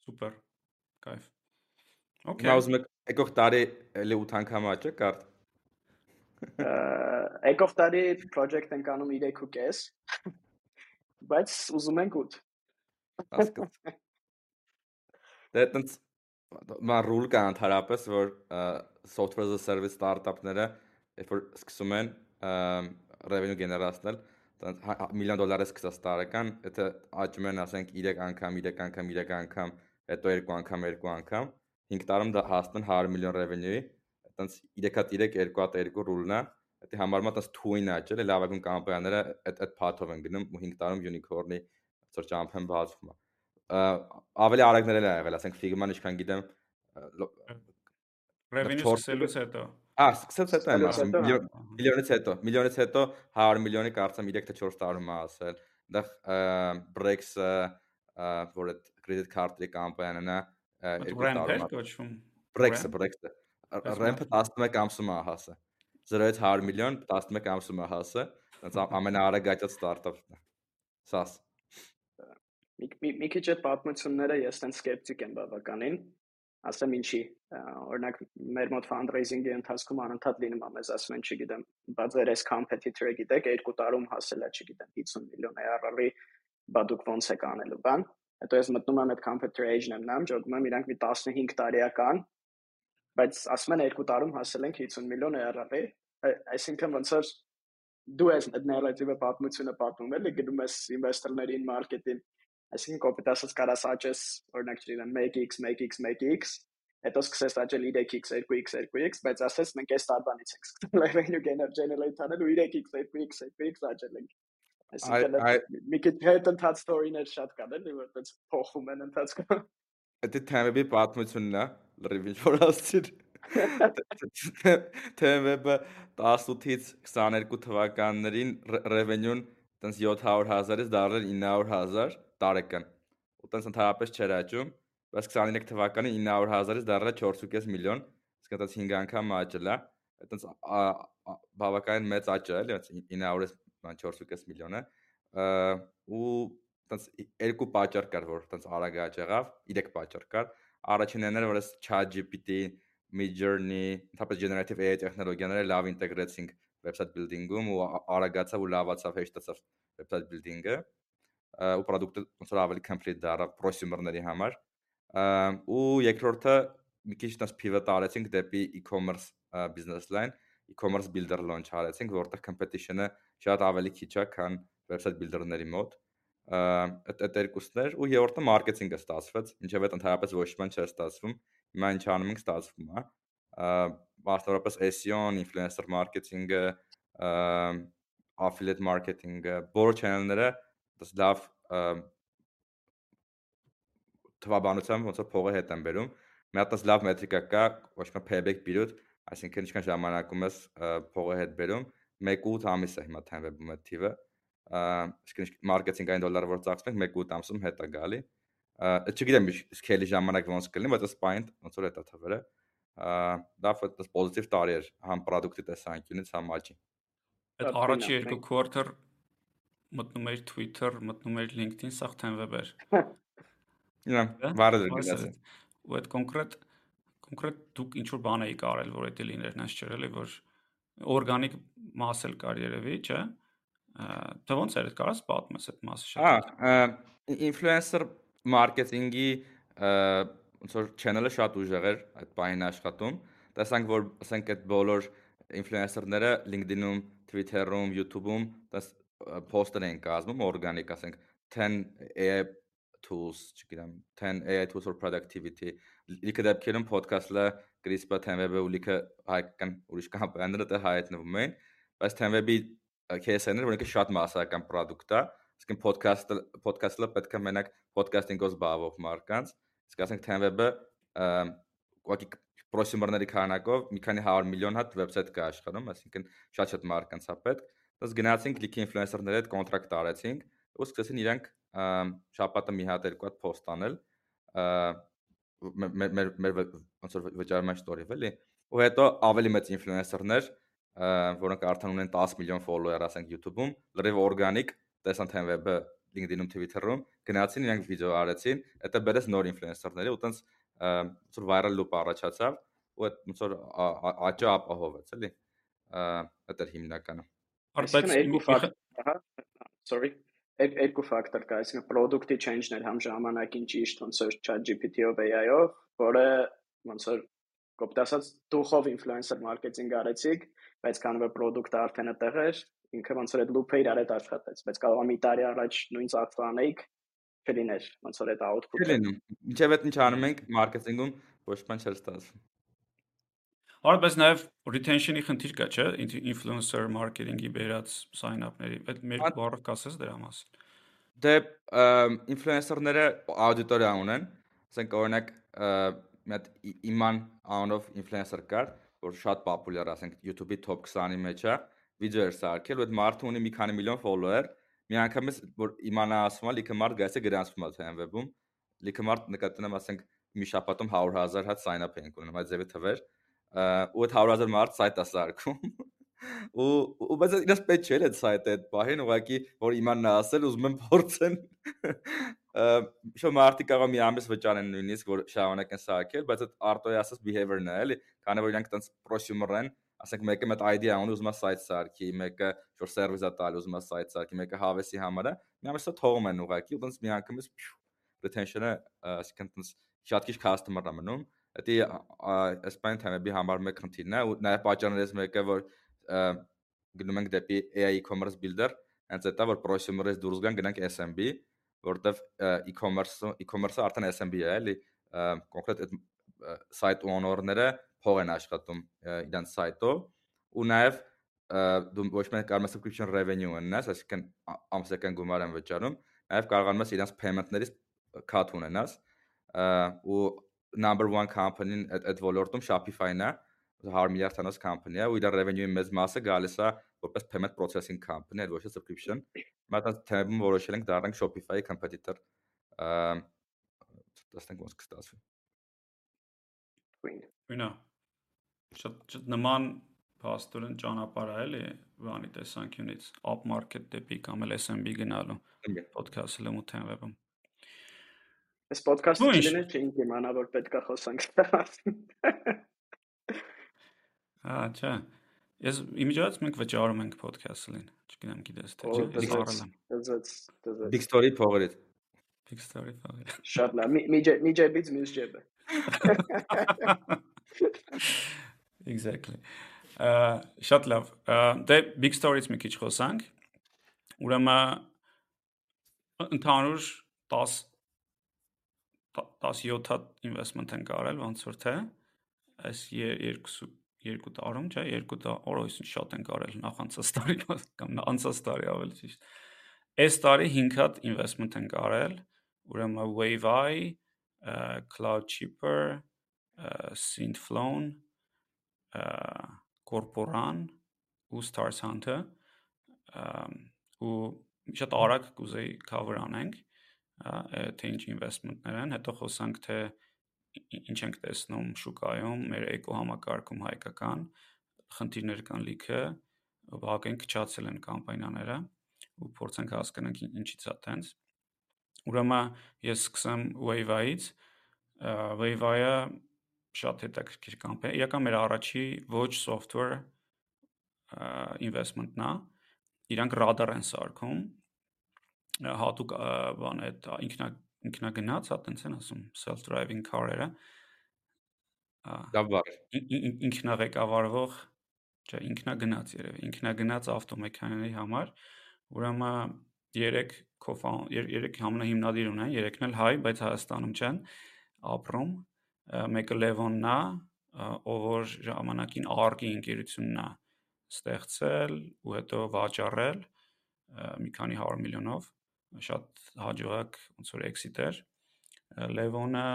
Սուպեր։ Կայֆ։ Okay։ Նա ուզում եք եկող տարի էլի 8 անգամ աճը կարդ։ Եկող տարի project ենք անում 3.5 բայց ուզում ենք 8 Հասկաց։ Դե այտենց մա ռուլ կա ընդհանրապես որ software as a service startup-ները երբ որ սկսում են revenue գեներացնել, միլիոն դոլարը սկսած տարեկան, եթե աճում են ասենք 3 անգամ, 3 անգամ, 3 անգամ, հետո 2 անգամ, 2 անգամ, 5 տարում դա հասնեն 100 միլիոն revenue-ի, այտենց 3 հատ 3, 2 հատ 2 ռուլն է, դա համարվում է այտենց twin աճել, լավագույն կամպանիաները այդ այդ path-ով են գնում ու 5 տարում unicorn-ի ծոր ճամփեն բացվում է ավելի արագներ էլ ա եղել ասենք Figma-ն ինչքան գիտեմ revenue սկսելուց հետո Ահա, սկսած հետո եմ ասում, միլիոնից հետո, միլիոնից հետո 100 միլիոնի կարծեմ 3 թե 4 տարում է ասել։ Այնտեղ Brex-ը, որ այդ credit card-ի կամպանիան է, երկու տարում է կոչվում։ Brex-ը, Brex-ը։ Ramp-ը 11 ամսում է հասը։ 0-ից 100 միլիոն 11 ամսում է հասը։ Դա [laughs] ամենաարագ գայթած ստարտափն է։ SAS մի մի, մի քիչ այդ պատմությունները ես տենց սկեպտիկ եմ բավականին ասեմ ինչի օրինակ մեր մոտ fundraising-ի ընթացքում անընդհատ լինում է մեզ ասում են չգիտեմ բայց ձեր այս competitor-ը գիտեք երկու տարում հասել է չգիտեմ 50 միլիոն ARR-ի բա դուք ոնց եք անելու բան հետո ես մտնում եմ այդ competitor age-ն եմ նայում ճոգում եմ իրանք մի 15 տարեկան բայց ասում են երկու տարում հասել ենք 50 միլիոն ARR-ի այսինքն ոնց որ դու ես այդ narrative-ը պատմությունը պատմում էլի գնում ես investor-ներին market-ին Այսինքն կոպիտ ասած կարաս աճես օրինակ չգիտեմ 1x 1x 1x հետո սկսես աճել 3x 2x 2x բայց ասես մենք այս տարվանից ենք սկսել revenue gainer generate անել ու 3x 2x 2x աճել ենք այսինքն մի քիչ հետ ընթաց story-ներ շատ կան էլի որտեղ փոխվում են ընթացքում դա թեմի պատմությունն է լրիվ ինչ որ ասցիր թեմը 18-ից 22 թվականներին revenue-ն տենց 700 հազարից դարձել 900 հազար տարեկան։ Ու տենց ընդհանրապես չէր աճում, բայց 23 թվականին 900.000-ից դառել 4.5 միլիոն, իսկ դա 5 անգամ աճել է։ Այդտենց բավականին մեծ աճ է, էլի 900-ից 4.5 միլիոնը ու տենց երկու պատճառ կար, որ տենց արագ աճ եղավ, 3 պատճառ կար։ Առաջինն էր, որ այս ChatGPT, Midjourney, ընդհանրապես generative AI տեխնոլոգիաները լավ ինտեգրեցինք website building-ում ու արագացավ ու լավացավ հեշտացավ website building-ը ու product-ը ոնց որ ավելի complete դառավ prosumer-ների համար ու երկրորդը մի քիչ տես pivot արեցինք դեպի e-commerce business line e-commerce builder launch արեցինք որտեղ competition-ը շատ ավելի քիչ է քան website builder-ների մոտ այդ այդ երկուսներ ու երրորդը մարքեթինգը ստացվեց ինչեւ այդ ընդհանրապես ոչ մի բան չէր ստացվում հիմա ինչ անում ենք ստացվում է մասնավորապես SEO-ն, influencer marketing-ը, affiliate marketing-ը, բոլոր channel-ները դες լավ թվաբանությամբ ոնց որ փողը հետ են բերում։ Մի հատ լավ մետրիկա կա, ոչ մի payback period, այսինքն ինչքան ժամանակում ես փողը հետ բերում, 1-8 ամիս է հիմա Tenweb-ում այդ թիվը։ Իսկ մարքեթինգային դոլարը որ ծախսենք 1-8 ամսում հետ է գալի։ Չգիտեմ scale-ի ժամանակ ոնց կլինի, բայց այս point ոնց որ է դա թվերը դա ֆոտոս պոզիտիվ տարի էր համ product-ի տեսանկյունից, համ աճի։ Այդ առաջի երկու quarter մտնում էր Twitter, մտնում էր LinkedIn, սա էր։ Նա վարը դեր գնացել։ Ու այդ կոնկրետ կոնկրետ դուք ինչ որ բան էիք արել, որ դա լիներ, նես չէր էլի, որ օրգանիկ մաս էլ կար երևի, չէ՞։ Դա ոնց էր, կարաս պատմես այդ մասը շատ։ Հա, influencer marketing-ի ոնց որ channel-ը շատ ուժեղ էր այդ բանին աշխատում։ Տեսանք որ ասենք այդ բոլոր ինֆլուենսերները LinkedIn-ում, Twitter-ում, YouTube-ում դες post-եր են կազմում օրգանիկ, ասենք 10 AI tools, չգիտեմ, 10 AI tools for productivity։ Լիքը դեպքերում podcast-ը CRISPR Tenweb-ը ու լիքը հայկական ուրիշ կամպանիները դա հայտնվում են, բայց Tenweb-ի case-ները որ ինքը շատ massական product է, իսկ podcast-ը podcast-ը պետք է մենակ podcasting-ով զբաղվող մարկանց Իսկ ասենք Tenweb-ը ուղղակի պրոսյումերների քանակով մի քանի 100 միլիոն հատ վեբսայթ կա աշխարհում, այսինքն շատ-շատ մարկանց է պետք։ Դες գնացինք լիքի ինֆլուենսերների հետ կոնտրակտ արեցինք ու սկսեցին իրանք շաբաթը մի հատ երկու հատ post անել մեր մեր մեր ոնց որ վճարման story-ով էլի ու հետո ավելի մեծ ինֆլուենսերներ որոնք արդեն ունեն 10 միլիոն follower ասենք YouTube-ում լրիվ օրգանիկ տեսան Tenweb-ը LinkedIn-ում, Twitter-ում, գնացին իրանք վիդեո արեցին, դա բերեց նոր ինֆլուենսերների ու տենց ոնց որ viral loop առաջացավ ու այդ ոնց որ աճը ապահովեց, էլի։ Դա էր հիմնականը։ Բայց երկու ֆակտոր, ահա, sorry, երկու ֆակտոր կա, այսինքն product-ի change-ներ համ ժամանակին ճիշտ ոնց որ ChatGPT-ով AI-ով, որը ոնց որ կոպտ ասած դուխով ինֆլուենսեր մարքեթինգ արեցիք, բայց քանի որ product-ը արդեն այդտեղ էր, ինքը ոնց որ այդ loop-ը իր արդ աշխատեց, բայց կարող է մի տարի առաջ նույն ծախսը անեիք չլիներ, ոնց որ այդ output-ը։ Չլինում։ Ինչեւ այդ ինչ անում ենք մարքեթինգում ոչ բան չէր ստացվում։ Արա բայց նաև retention-ի խնդիր կա, չէ՞, influencer marketing-ի բերած sign-up-ների։ Այդ մեր բառը կասես դրա մասին։ Դե influencer-ները աուդիտորիա ունեն, ասենք օրինակ մի հատ իման անով influencer կար, որ շատ պոպուլյար, ասենք YouTube-ի top 20-ի մեջ է, վիդեո էր սարքել, ու այդ մարդը ունի մի քանի միլիոն follower, մի անգամից որ իմանա ասում է, լիքը մարդ գայսը գրանցվում է թեմ վեբում, լիքը մարդ նկատում ասենք մի շաբաթում 100.000 հատ sign up ենք ունենում, այդ ձևի թվեր, ու այդ 100.000 մարդ site-ը սարքում ու ու բայց իրաց պետք չէ այդ site-ը այդ բահին ուղղակի որ իմանա ասել ուզում են փորձեն շո մարտի կարող մի ամիս վճարեն նույնիսկ որ շարունակ են սարքել բայց այդ արտոյի ասած behavior-ն է էլի քանի որ իրանք տենց prosumer են ասենք մեկը մետ idea ունի ուզում է site սարքի, մեկը շոր սերվիս է տալի ուզում է site սարքի, մեկը հավեսի համար է, մի ամիսը թողում են ուղակի, ու տենց մի անգամից retention-ը, այսինքն տենց շատ քիչ customer-ը մնում։ Դա Espagne թեմի համար մեկ խնդիրն է, ու նաև պատճառներից մեկը որ գնում ենք դեպի AI e-commerce builder, հենց դա որ prosumer-ից դուրս գան գնանք SMB, որտեվ e-commerce e-commerce-ը արդեն SMB է, էլի կոնկրետ այդ site owner-ները փող են աշխատում իրենց site-ով ու նաև դու ոչ միայն կարող ես subscription revenue ունենաս, այսինքն ամսական գումար են վճարում, նաև կարողանում ես իրենց payment-ներից cut ունենաս ու number 1 company-ն այդ այդ ոլորտում Shopify-ն է 100 միլիարդ տոնոց company է ու իր revenue-ի մեծ մասը գալիս է որպես payment processing company, այդ ոչ թե subscription։ Մատած թեման որոշել ենք դառնանք Shopify-ի competitor։ Տեսնենք ոնց կստացվի։ Ինա շատ շատ նման փաստորեն ճանապարհ է էլի բանի տեսանկյունից up market դեպի կամ էլ SMB գնալու podcast-ը լմու թեմվեմ Այս podcast-ը չլինի չենք իմանա որ պետքա խոսանք դրա Հա, չէ։ Ես իմիջիայից մենք վճարում ենք podcast-ին, չգիտեմ գիտես թե չէ, ես առել եմ։ Դզած, դզած։ Big story փողերից։ Big story փողեր։ Շատ լավ, մի մի ջեբից մյուս ջեբը։ [laughs] Exactly։ Ա շատ լավ։ Դե big story-ից մի քիչ խոսանք։ Ուրեմն ընդհանուր 10 17 հատ investment են կարել, ոնց որ թե այս երկու երկու տարում, չէ, երկու օրոյսին շատ են կարել նախանցած տարի կամ անցած տարի ավելի ճիշտ։ Այս տարի 5 հատ investment են կարել, ուրեմն Wave-i, Cloudcheaper, Synthflown, Corporan ու Stars Hunter ու շատ արագ կուզեի cover անենք, թե ինչ investment-ներ են, հետո խոսանք թե ինչ ենք տեսնում շուկայում, մեր էկոհամակարգում հայկական խնդիրներ կան լիքը, վաղեն քչացել են կամպանիաները ու փորձենք հասկանանք ինչից է տենց։ Ուրեմն ես սկսեմ Wave-ից։ Wave-ը շատ հետաքրքիր կամպանիա։ Իրական մեր առաջի ոչ software investment-ն է։ Իրանք radar են սարքում հատուկ բան այդ ինքնա ինքնագնաց, հա, տենց են ասում, self-driving car-երը։ Դա բառ։ Ինքնաղեկավարվող, չէ, ինքնագնաց երևի, ինքնագնաց ավտոմեքանաների համար, ուրեմն 3 co-founder 3 համնահիմնադիր ունեն, երեքն էլ հայ, բայց Հայաստանում չեն ապրում։ Մեկը Լևոնն է, ով որ ժամանակին ARG-ի ընկերությունն է ստեղծել ու հետո վաճառել մի քանի 100 միլիոնով շատ հաջողակ ոնց որ exit էր Լևոնը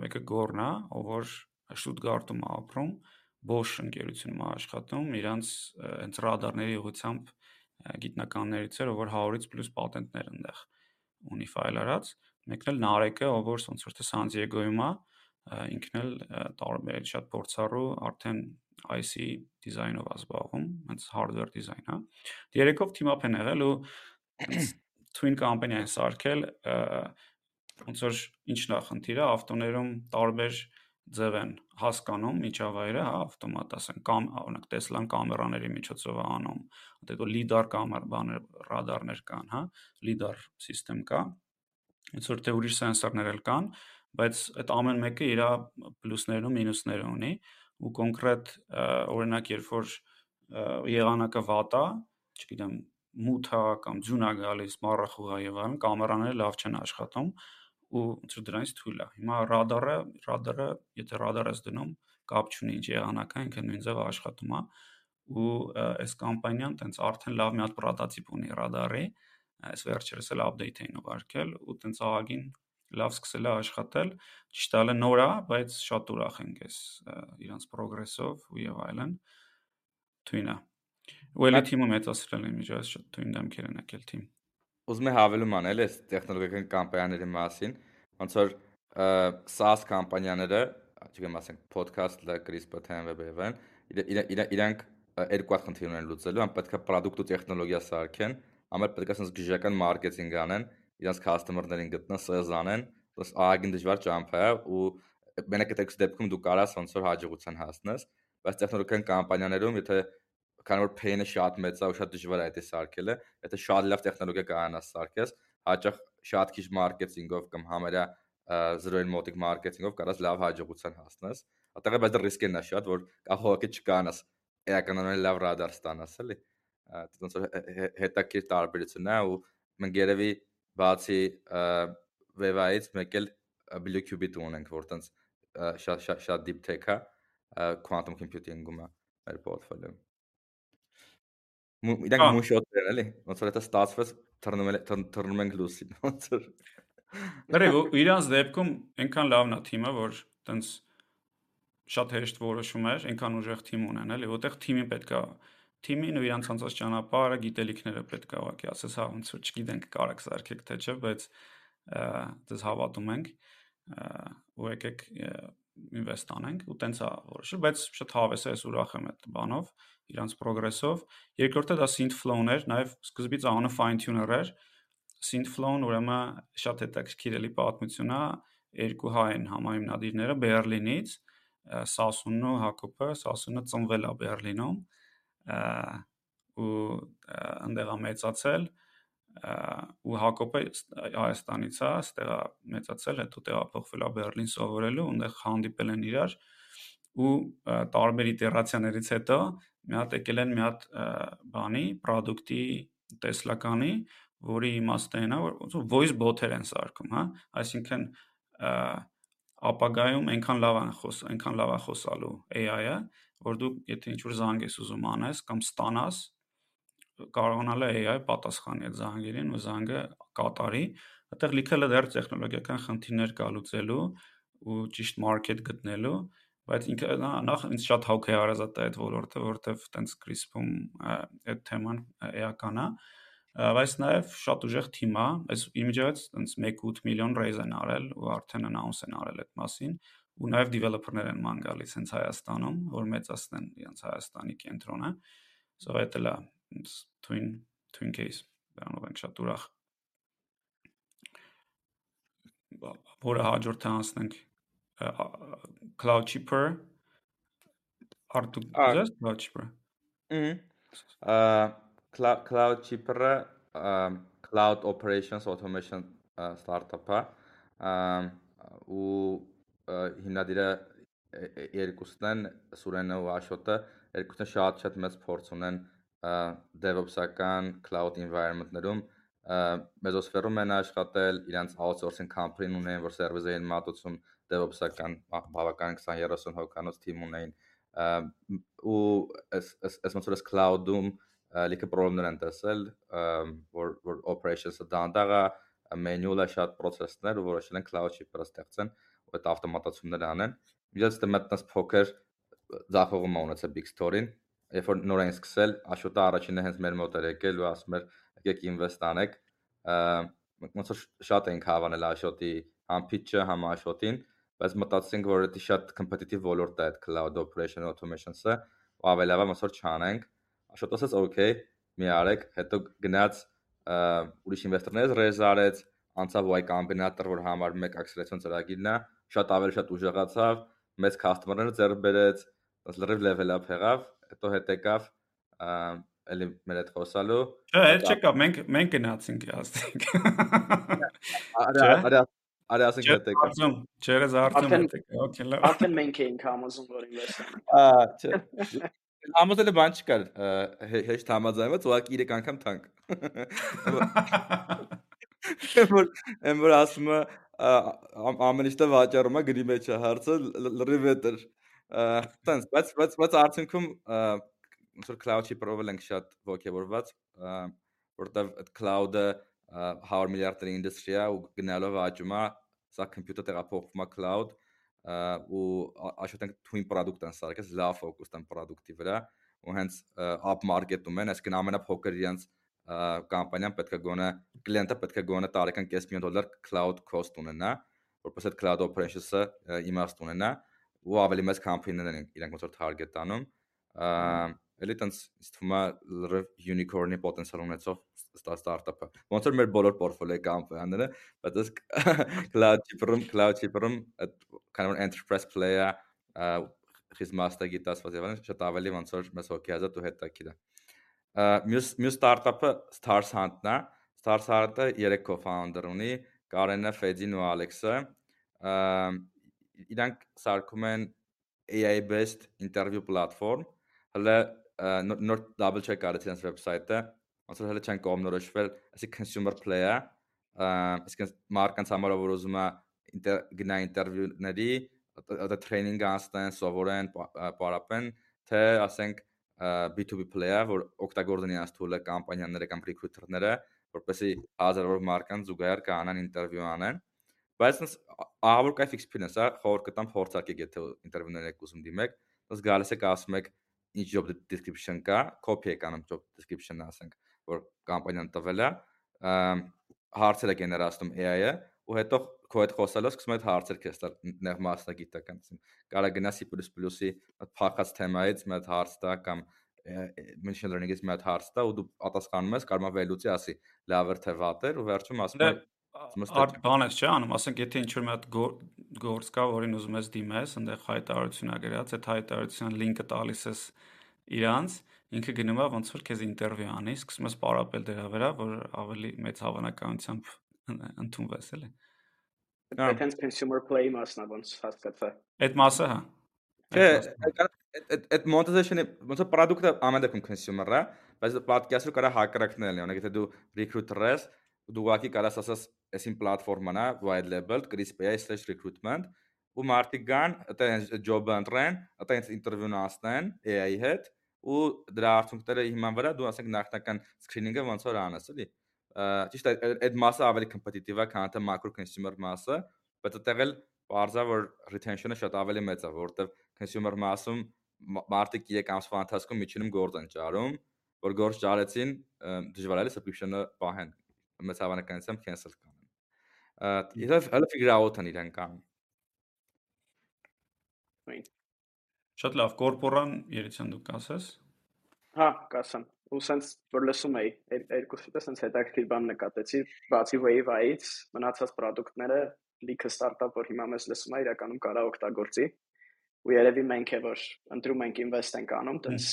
մեկը Գորնա, ով որ Շտուտգարտում է ապրում, Bosch ընկերությունում աշխատում, իրանց հենց ռադարների ուղությամբ գիտնականներից էր, ով որ 100-ից պլյուս պատենտներ այնտեղ ունի ֆայլ արած, մեկն էլ Նարեկը, ով որ ոնց որ թե Սան Դիեգոյում է, ինքն էլ տարբեր շատ փորձառու արդեն IC դիզայնով ազբաղում, հենց hardware դիզայն, հա։ Երեքով team up են եղել ու [clears throat] twin company են սարքել, ոնց որ ինչն է խնդիրը, ավտոներում տարբեր ձև են հասկանում միջավայրը, հա, ավտոմատ ասեն, կամ օրինակ Tesla-ն կամերաների միջոցով է անում, հետո LiDAR կամեր բաներ, ռադարներ կան, հա, LiDAR համակարգ կա։ Ոնց որ թե ուրիշ սենսորներ էլ կան, բայց այդ ամեն մեկը իր պլյուսներն ու մինուսները ունի ու կոնկրետ օրինակ երբ որ եղանակը վատ է, չգիտեմ, մութ է կամ ձյուն է գալիս, մառախուղ է եւ այլն, կամերաները լավ չեն աշխատում ու որ դրանից թույլ է։ Հիմա ռադարը, ռադարը, եթե ռադար ես դնում, կապ չունի ինչ եղանակ է, ինքը նույն ձև աշխատում է ու այս կամպանիան տենց արդեն լավ մի հատ պրոտոտիպ ունի ռադարի, այս վերջերս էլ update էին ուղարկել ու տենց ահագին լավ սկսել է աշխատել, ճիշտ է, նոր է, բայց շատ ուրախ ենք այս իրանց պրոգրեսով ու եւ այլն։ Թույնա։ Ու էլի թիմը մեծացրել են միջոց շատ թույն դեմքեր են եկել թիմ։ Ուզում եմ հավելում անել այս տեխնոլոգիական կամպանիաների մասին, ոնց որ SaaS կամպանիաները, չգիտեմ, ասենք podcast-ը, CRISPR, TMWB-ն, իրանք երկու հատ խնդիր ունեն լուծելու, ամ պետք է product ու տեխնոլոգիա սարքեն, ամեր պետք է sense գիժական մարքեթինգ անեն, իրանք customer-ներին գտնեն, sales անեն, ոնց ահագին դժվար ճամփա է ու մենակ այդ դեպքում դու կարաս ոնց որ հաջողության հասնես, բայց տեխնոլոգիական կամպանիաներում եթե քանի որ pain-ը շատ մեծ է ու շատ դժվար է այդ սարքելը, եթե շատ լավ տեխնոլոգիա կարողանաս սարքես, հաճախ շատ քիչ մարքեթինգով կամ համարյա 0-ին մոտիկ մարքեթինգով կարաս լավ հաջողության հասնես։ Այդտեղ է բայց դա ռիսկն է շատ, որ կախողակի չկանաս էականորեն լավ ռադար ստանաս, էլի։ Ոնց որ հետաքրիր տարբերությունն է ու մենք երևի բացի Wave-ից մեկ էլ Blue Qubit ունենք, որ տենց շատ շատ շատ deep tech-ա quantum computing-ում է մեր portfolio-ում։ Իրանք մուշոտներ էլի, ոնց որ դա ստացվեց թռնում է թռնում ենք լուսին, [laughs] ոնց որ Դեռ իրանց դեպքում այնքան լավն է թիմը, որ տենց շատ հեշտ որոշում էր, այնքան ուժեղ թիմ ունեն, էլի, որտեղ թիմին պետքա թիմին ու իրանց անցած ճանապարհը, գիտելիքները պետքա ուղղակի ասես հա ոնց որ չգիտենք կարակ սարքեք թե չէ, բայց դες հավատում ենք ու եկեք ինվեստ անենք ու տենց է որոշել, բայց շատ հավես է, ես ուրախ եմ այդ բանով, իրանց պրոգրեսով։ Երկրորդը դա synth flow-ն էր, նաև սկզբից անը fine tuner էր։ Synth flow-ն ուրեմն շատ հետաքրքիր էլի պատմություն է, երկու հայ են համահիմնադիրները Բերլինից, Սասունն ու Հակոբը, Սասունը ծնվել է Բերլինում ու է մեծացել ու Հակոբը Հայաստանից է, այստեղ է մեծացել, հետո տեղափոխվել է Բերլին սովորելու, այնտեղ հանդիպել են իրար ու տարբեր իտերացիաներից հետո մի հատ եկել են մի հատ բանի, product-ի տեսլականի, որի իմաստը այն է, որ voice bot-եր են սարքում, հա, այսինքն ապագայում այնքան լավ են խոս, այնքան լավ է խոսալու AI-ը, որ դու եթե ինչ-որ զանգ ես ուզում անես կամ ստանաս, կարողանալ է AI պատասխանի այդ զանգերին ու զանգը կատարի, այդտեղ լիքը դեռ տեխնոլոգիական խնդիրներ կա լուծելու ու ճիշտ մարքեթ գտնելու, բայց ինքը նախ ինձ շատ հոգ է է այդ ոլորտը, որովհետև տենց կրիսպում այդ թեման էական է, բայց նաև շատ ուժեղ թիմ է, այս իմիջիայից տենց 1.8 միլիոն raise են արել ու արդեն announce են արել այդ մասին ու նաև developer-ներ են ման գալիս հենց Հայաստանում, որ մեծացնեն իրենց Հայաստանի կենտրոնը։ So այդ էլ է twin twin case, դրանով ենք շատ ուրախ։ Որը հաջորդը անցնենք Cloud Cheaper Արտու ձեզ Cloud Cheaper։ Ահա Cloud Cheaper-ը Cloud Operations Automation ստարտափ է ու հիմնադիրը երկուսն են Սուրենը ու Աշոտը երկուսն շատ շատ մեծ փորձ ունեն DevOps-ական cloud environment-ներում Mesosphere-ում են աշխատել, իրանց outsourcing company-ն ունեն, որ service էին մատուցում DevOps-ական բավական 20-30 հոգանոց թիմ ունեն ու այս այս ոնց որ այս cloud-ում լիքը խնդիրներ են տեսել, որ որ operations-ը դանդաղա manual-ը շատ process-ներ ու որոշել են cloud shipper-ը ստեղծեն ու այդ ավտոմատացումները անեն։ Միած դե մտնած փոքր ձախողում ունեցել Big Store-ին, երբ որ նոր են սկսել, Աշոտը առաջինը հենց մեր մոտ էր եկել ու ասում էր եկեք invest անեք։ Ոնց որ շատ ենք հավանել Աշոտի համ pitch-ը, համ Աշոտին, բայց մտածեցինք, որ դա շատ competitive ոլորտ է այդ cloud operation automation-ը, ու ավելի լավ ոնց որ չանենք Աշոտ ասաց օքեյ, մի արեք, հետո գնաց ուրիշ ինվեստորներից ռեզ արեց, անցավ Y կոմբինատոր, որ համար 1 acceleration ծրագիրն է, շատ ավելի շատ ուժեղացավ, մեծ customer-ներ ձեռ բերեց, դաս լրիվ level up եղավ, հետո հետ եկավ էլի մեր հետ խոսալու։ Չէ, այդ չկա, մենք մենք գնացինք ասենք։ Արա արա Արի ասենք հետ եկա։ Արդյոք չերես արդյոք հետ եկա։ Okay, լավ։ Արդեն մենք էինք համոզում, որ ինվեստ անենք։ Ահա, չէ։ Համոզելը բան չկար, հեշտ համաձայնված, ուղղակի 3 անգամ թանկ։ Որ եմ որ ասում է ամեն ինչը վաճառում է գրի մեջ է հարցը լրիվ էտր։ Տենց, բայց բայց բայց արդյունքում ոնց որ cloud-ի պրովել ենք շատ ոգևորված, որտեվ այդ cloud-ը 100 միլիարդերի ինդուստրի է ու գնալով աճում է, սա computer տեղափոխվում է cloud, ու աշխատենք twin product են սարքես լավ ֆոկուս տան product-ի վրա ու հենց up market-ում են, այսինքն ամենափոքր իրենց կամպանիան պետք է գոնե կլիենտը պետք է գոնե տարեկան 5 միլիոն դոլար cloud cost ունենա, որպես այդ cloud operations-ը իմաստ ունենա ու ավելի մեծ կամպանիներն են իրենք ոնց որ target անում էլի տենց ինձ թվում է լրիվ unicorn-ի պոտենցիալ ունեցող ստարտափը։ Ոնց որ մեր բոլոր պորտֆոլիոյի կամպանիաները, բայց այս [laughs] cloud chipper-ում, cloud chipper-ում այդ kind of enterprise խիստ master գիտասված եւ այլն շատ ավելի ոնց որ մեզ հոգեազատ ու հետաքրքիր է։ Մյուս մյուս ստարտափը Stars Hunt-ն է։ Stars Hunt-ը 3 co-founder ունի, Կարենը, Ֆեդին ու Ալեքսը։ Իրանք սարքում են AI based interview platform, հələ նոր double check արեցի իրենց վեբսայթը, ոնց որ հələ չեն կողմնորոշվել, ասի consumer play-ը, իսկ մարկանց համար որ ուզում է գնա ինտերվյուների, դա տրեյնինգ անցնեն, սովորեն, պարապեն, թե ասենք B2B player, որ օգտագործեն իրենց tool-ը կամպանիաները կամ recruiter-ները, որպեսզի հազարավոր մարքան զուգահեռ կանան ինտերվյու անեն։ Բայց sense ահավոր կայֆ experience է, խորհուրդ կտամ փորձարկեք, եթե ինտերվյուներ եք ուզում դիմեք, sense գալիս եք ասում եք ինչ job description կա, copy եք անում job description-ը, ասենք, որ կամպանիան տվել է, հարցերը գեներացնում AI-ը ու հետո քո հետ խոսալով սկսում ես հարցեր քեզ տալ նեղ մասնագիտական, ասեմ, կարա գնա C++-ի փախած թեմայից մի հատ հարց տա կամ machine learning-ից մի հատ հարց տա ու դու պատասխանում ես, կարող է վերլուծի ասի լավ էր թե վատ էր ու վերջում ասում է Արդ բանես չէ անում, ասենք եթե ինչ որ մի հատ գործ կա, որին ուզում ես դիմես, այնտեղ հայտարարություն ա գրած, այդ հայտարարության լինքը տալիս ես իրանց, ինքը գնում է ոնց որ քեզ ինտերվյու անի, սկսում ես պարապել դրա վրա, որ ավելի մեծ հավանականությամբ ընդունվես, էլի։ հենց consumer play մասն է ոնց հասկացա։ Այդ մասը հա։ Չէ, այդ այդ monetization-ը ոնց որ product-ը ամեն դեպքում consumer-ը, բայց podcast-ը կարա հակառակն լինի, օրինակ եթե դու recruiter ես, դու ուղղակի կարաս ասես, այսին պլատֆորման է, white labeled, crispy/recruitment, ու մարդիկ գան, դա job-ը ընտրեն, ինձ ինտերվյուն ասնեն AI-ի հետ, ու դրա արդյունքները հիման վրա դու ասենք նախնական screening-ը ոնց որ անես, էլի ճիշտ է այդ մասը ավելի կոմպետիտիվ է քան թե macro consumer մասը, բայց այդտեղ էլ բարձա որ retention-ը շատ ավելի մեծ է, որովհետև consumer մասում մարդիկ 3 ամսվա ընթացքում միջինում գործ են ճարում, որ գործ ճարեցին դժվար է subscription-ը պահեն մեծ հավանականությամբ cancel կանեն։ Իսկ հələ figure out-ն իրեն կան։ Շատ լավ, կորպորան երեցան դուք կասես։ Հա, կասեմ ու սենց որ լսում էի երկուսիցս սենց հետաքրքիր բան նկատեցի բացի Wave-ից մնացած product-ները լիքը ստարտափ որ հիմա մեզ լսում է իրականում կարա օգտագործի ու երևի մենք է որ ընտրում ենք invest ենք անում տենց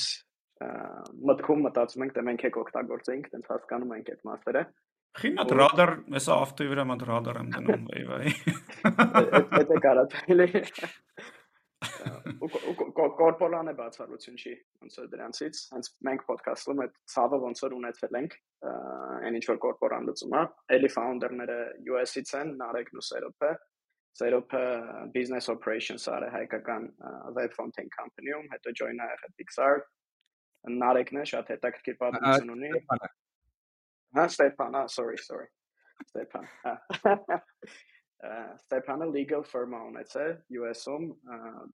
մտքում մտածում ենք թե մենք եք օգտագործեինք տենց հասկանում ենք այդ մասերը Խինա ռադար, հեսա ավտոյի վրա մոտ ռադար եմ դնում [laughs] Wave-ի։ Այդ է կարա թելի կորպորան է բացառություն չի ոնց որ դրանցից հենց մենք ոդքասթում այդ ցավը ոնց որ ունեցել ենք այն ինչ որ կորպորան լուծում է էլի ֆաունդերները US-ից են Նարեկն ու Սերոփը Սերոփը business operations արը հայկական web front-end company-ում հետո join-ա եղել Pixar Նարեկն է շատ հետաքրքիր պատմություն ունի Հա Ստեփան, sorry, sorry. Ստեփան Ստեփանը [laughs] legal firm-ը ունեցել US-ում,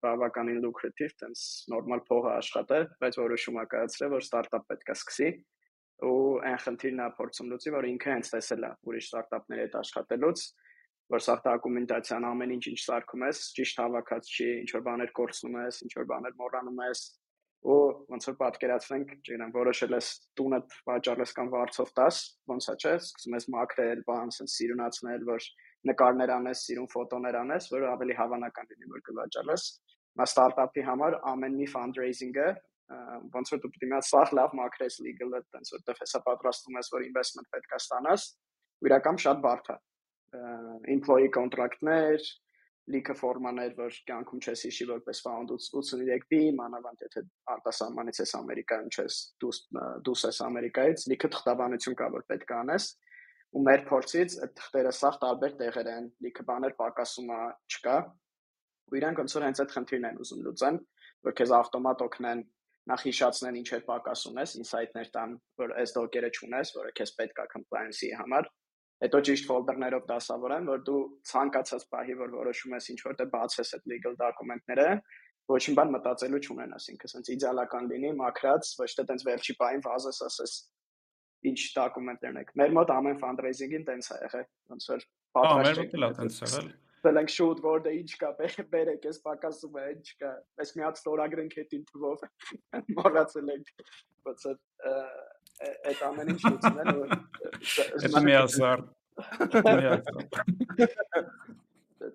բավականին lucrative, տենց նորմալ փողը աշխատել, բայց որոշում ա կայացրել, որ ստարտափ պետք է սկսի ու այն խնդիրն է փորձում լուծի, որ ինքը հենց տեսել է ուրիշ ստարտափների հետ աշխատելուց, որ սա դոկումենտացիան ամեն ինչ ինչ սարքում ես, ճիշտ հավաքած չի, ինչ որ բաներ կորցնում ես, ինչ որ բաներ մոռանում ես, ու ոնց որ պատկերացնենք, չգիտեմ, որոշել ես տունը վաճառես կամ վարձով տաս, ոնց է, չէ՞, սկսում ես մաքրել, բան, ասես սիրունացնել, որ նկարներ անես, սիրուն ֆոտոներ անես, որ ավելի հավանական լինի, որ կվաճառես։ Մա ստարտափի համար ամեն մի fundraising-ը ոնց որ դու պետք է սա լավ մակրես legal-ը, տենց որտեվ հեսա պատրաստում ես, որ investment պետք է ստանաս, իրական շատ բարդ է։ Employee contract-ներ, լիքը ֆորմաներ, որ կյանքում չես հիշի որպես ֆաունդ 83B, մանավանդ եթե արտասահմանից ես Ամերիկայում չես դուս դուս ես Ամերիկայից, լիքը թղթաբանություն կա որ պետք է անես ու մեր փորձից այդ թղթերը սաղ տարբեր տեղեր են, լիքը բաներ պակասում է, չկա։ Ու իրանք ոնց որ հենց այդ խնդիրն են ուզում լուծեն, որ քեզ ավտոմատ օգնեն նախ հիշացնեն ինչ էր պակասում ես, ինսայթներ տան, որ այս դոկերը չունես, որը քեզ պետք է compliance-ի համար։ Հետո ճիշտ ֆոլդերներով դասավորեն, որ դու ցանկացած պահի, որ որոշում ես ինչ որտեղ բացես այդ legal document-ները, ոչինչ բան մտածելու չունենաս, ինքը sense իդեալական լինի, մաքրած, ոչ թե տենց վերջի պահին վազես ասես ինչ դոկումենտներն եք։ Մեր մոտ ամեն fundraising-ին տենց է եղել, ոնց որ պատրաստ եք։ Ահա, մեր մոտ էլ տենց եղել։ Բելենք շուտ որը ինչ կա, բերեք, էս պակասում է, ինչ կա։ Այս մի հատ ստորագրենք հետին թվով։ [laughs] Մոռացել ենք։ Ոնց որ այդ ամեն ինչ լուծում են ու Դա միասար։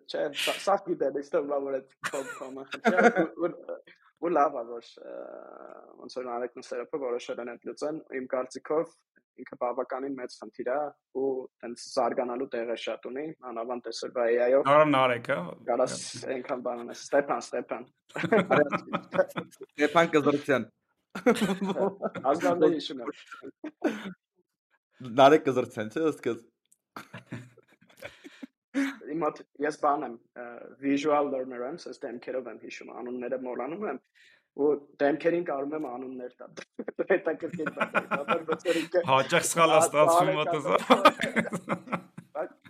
Չէ, սա գիտեմ, իստը լավ է կոմը։ Ու լավ է որ ոնց որ Արեգն Սերապը որոշել են այդ լուծեն, իմ կարծիքով ինքը բավականին մեծ խնդիր է ու տենց զարգանալու տեղ է շատ ունի, անավանդ տեսել AI-ով։ Կարան Նարեկ, հա։ Կարաս այնքան բան ունես։ Ստեփան, Ստեփան։ [laughs] Ստեփան Կզրցյան։ Ազգանների եմ։ Նարեկ Կզրցյան, չէ՞ սկս։ մոտ ես բան եմ visual learner եմ, ասես դեմքերով եմ հիշում, անունները մոռանում եմ ու դեմքերին կարող եմ անուններ տալ։ Հետաքրքիր բան է, հաճախ սխալ է ստացվում մոտը։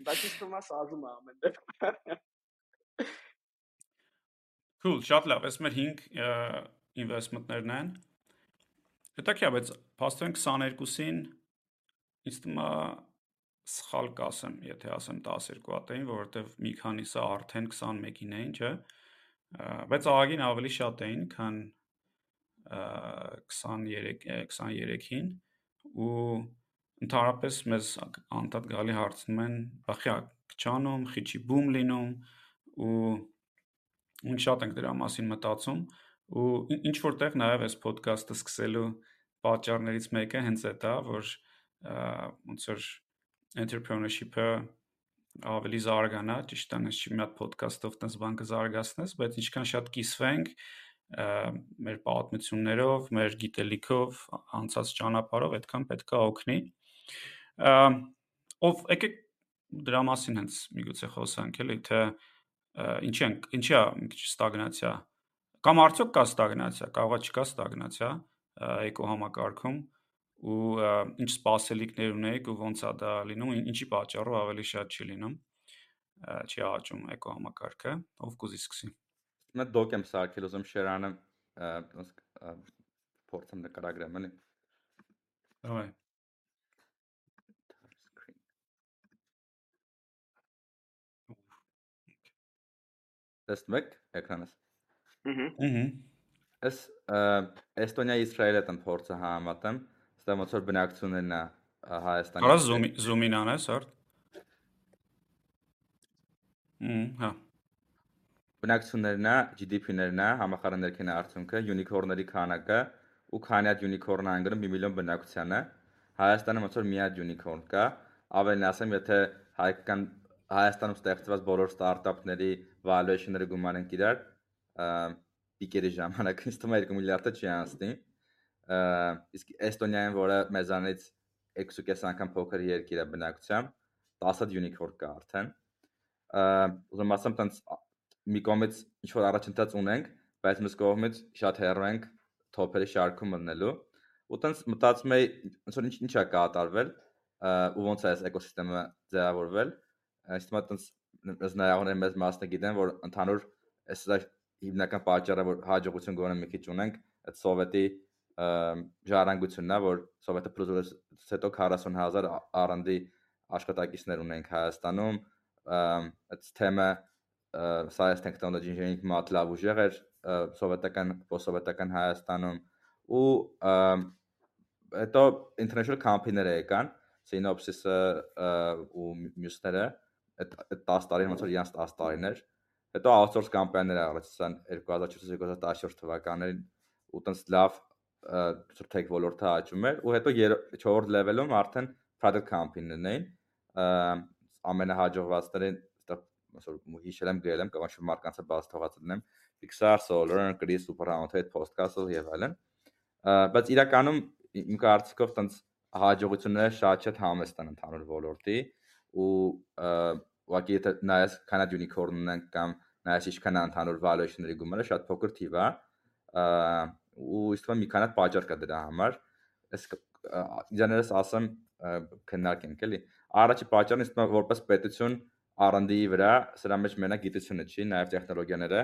Բայց իսկ թվում է սազում է ամեն դեպքում։ Cool, շատ լավ, այս մեր 5 investment-ներն են։ Հետաքրքիր է, բայց փաստորեն 22-ին ինձ թվում է սխալ կասեմ, եթե ասեմ 12 հատ էին, որովհետև մի քանիսը արդեն 21-ին էին, չէ՞։ Բայց ահագին ավելի շատ էին, քան 23 23-ին ու ընդհանրապես մեզ անդադ գալի հարցնում են, բախյա քչանում, խիչի բում լինում ու մենք շատ ենք դրա մասին մտածում ու ինչ որտեղ նաև այս ոդկասթը սկսելու պատճառներից մեկը հենց է դա, որ ոնց որ entrepreneurship-ը ավելի զարգանա, ճիշտ է, ես չի մի հատ ոդկասթով տես բան կզարգացնես, բայց ինչքան շատ կիսվենք մեր պատմություններով, մեր գիտելիքով, անցած ճանապարհով, այդքան պետքա օգնի։ Ով եկեք դրա մասին հենց միգուցե խոսանք, էլի, թե ինչի են, ինչի է մի քիչ ստագնացիա։ Կամ արդյոք կա ստագնացիա, կարողա չկա ստագնացիա էկո համակարգում ու ինչ սպասելիքներ ունեիք ու ոնց է դա լինում, ինչի պատճառով ավելի շատ չի լինում, չի աճում էկո համակարգը, ով կուզի սկսի։ Մա դոկ եմ սարքել, ուզում շերանը փորձեմ նկարագրեմ, էլի։ Այո։ Տեսնում եք էկրանս։ Ահա։ Ահա։ Էս Էստոնիա-Իսրայելը տան փորձը համատեմ, Ստա ոնց որ բնակչություններն է Հայաստանի։ Արա զումի զումին անես, արդ։ Հմ, հա։ Բնակչություններն է, GDP-ներն է, համախառն ներքին արդյունքը, յունիկորների քանակը ու քանի հատ յունիկորն անգրում 1 միլիոն բնակչությանը։ Հայաստանը ոնց որ մի հատ յունիկորն կա, ավելին ասեմ, եթե հայկական Հայաստանում ստեղծված բոլոր ստարտափների valuation-ները գումանենք իրար, պիկերի ժամանակ ինձ թվում է 2 միլիարդը չի անցնի իսկ Էստոնիայում, որը մեզանից 6.5 անգամ փոքր երկիր է բնակությամբ, 10 unicorn կա արդեն։ Ուզում ասեմ, տենց մի կողմից ինչ որ առաջընթաց ունենք, բայց մյուս կողմից շատ հեռու ենք թոփերի շարքում մտնելու։ Ու տենց մտածում եի, ոնց որ ինչ ինչ է կատարվել ու ոնց է այս էկոսիստեմը ձևավորվել։ Այստեղ տենց զնայողները մեզ մասը գիտեն, որ ընդհանուր այս հիմնական պատճառը, որ հաջողություն գոնե մի քիչ ունենք, այդ սովետի ժառանգությունն է, որ Սովետը փլուզելուց հետո 40000 R&D աշխատակիցներ ունենք Հայաստանում, այդ թեմը science technology engineering մատ լավ ուժեղ էր սովետական post-սովետական Հայաստանում ու հետո international company-ները եկան Synopsys-ը ու մյուսները այդ 10 տարին ոնց որ իրանց 10 տարիներ հետո outsource կամպանիներ առաջացան 2014-2014 թվականներին ու տենց լավ tech ոլորտը աճում էր ու հետո 4-րդ level-ում արդեն product company-ներն էին ամենահաջողվածներին այսօր հիշել եմ գրել եմ կարող եմ մարկանցը բաց թողած դնեմ Pixar, Solar, Chris, Superhound-ը այդ podcast-ով եւ այլն բայց իրականում իմ կարծիքով տենց հաջողությունները շատ շատ համեստ են ընդհանուր ոլորտի ու ուղղակի եթե նայես քանա unicorn ունեն կամ նայես ինչքան է ընդհանուր valuation-ների գումարը շատ փոքր թիվ է ու իստվա մի քանի պատճառ կա դրա համար ես իդաներս ասեմ քննարկենք էլի առաջի պատճառն իստվա որպես պետություն R&D-ի վրա սրա մեջ մենակ գիտությունը չի նաև տեխնոլոգիաները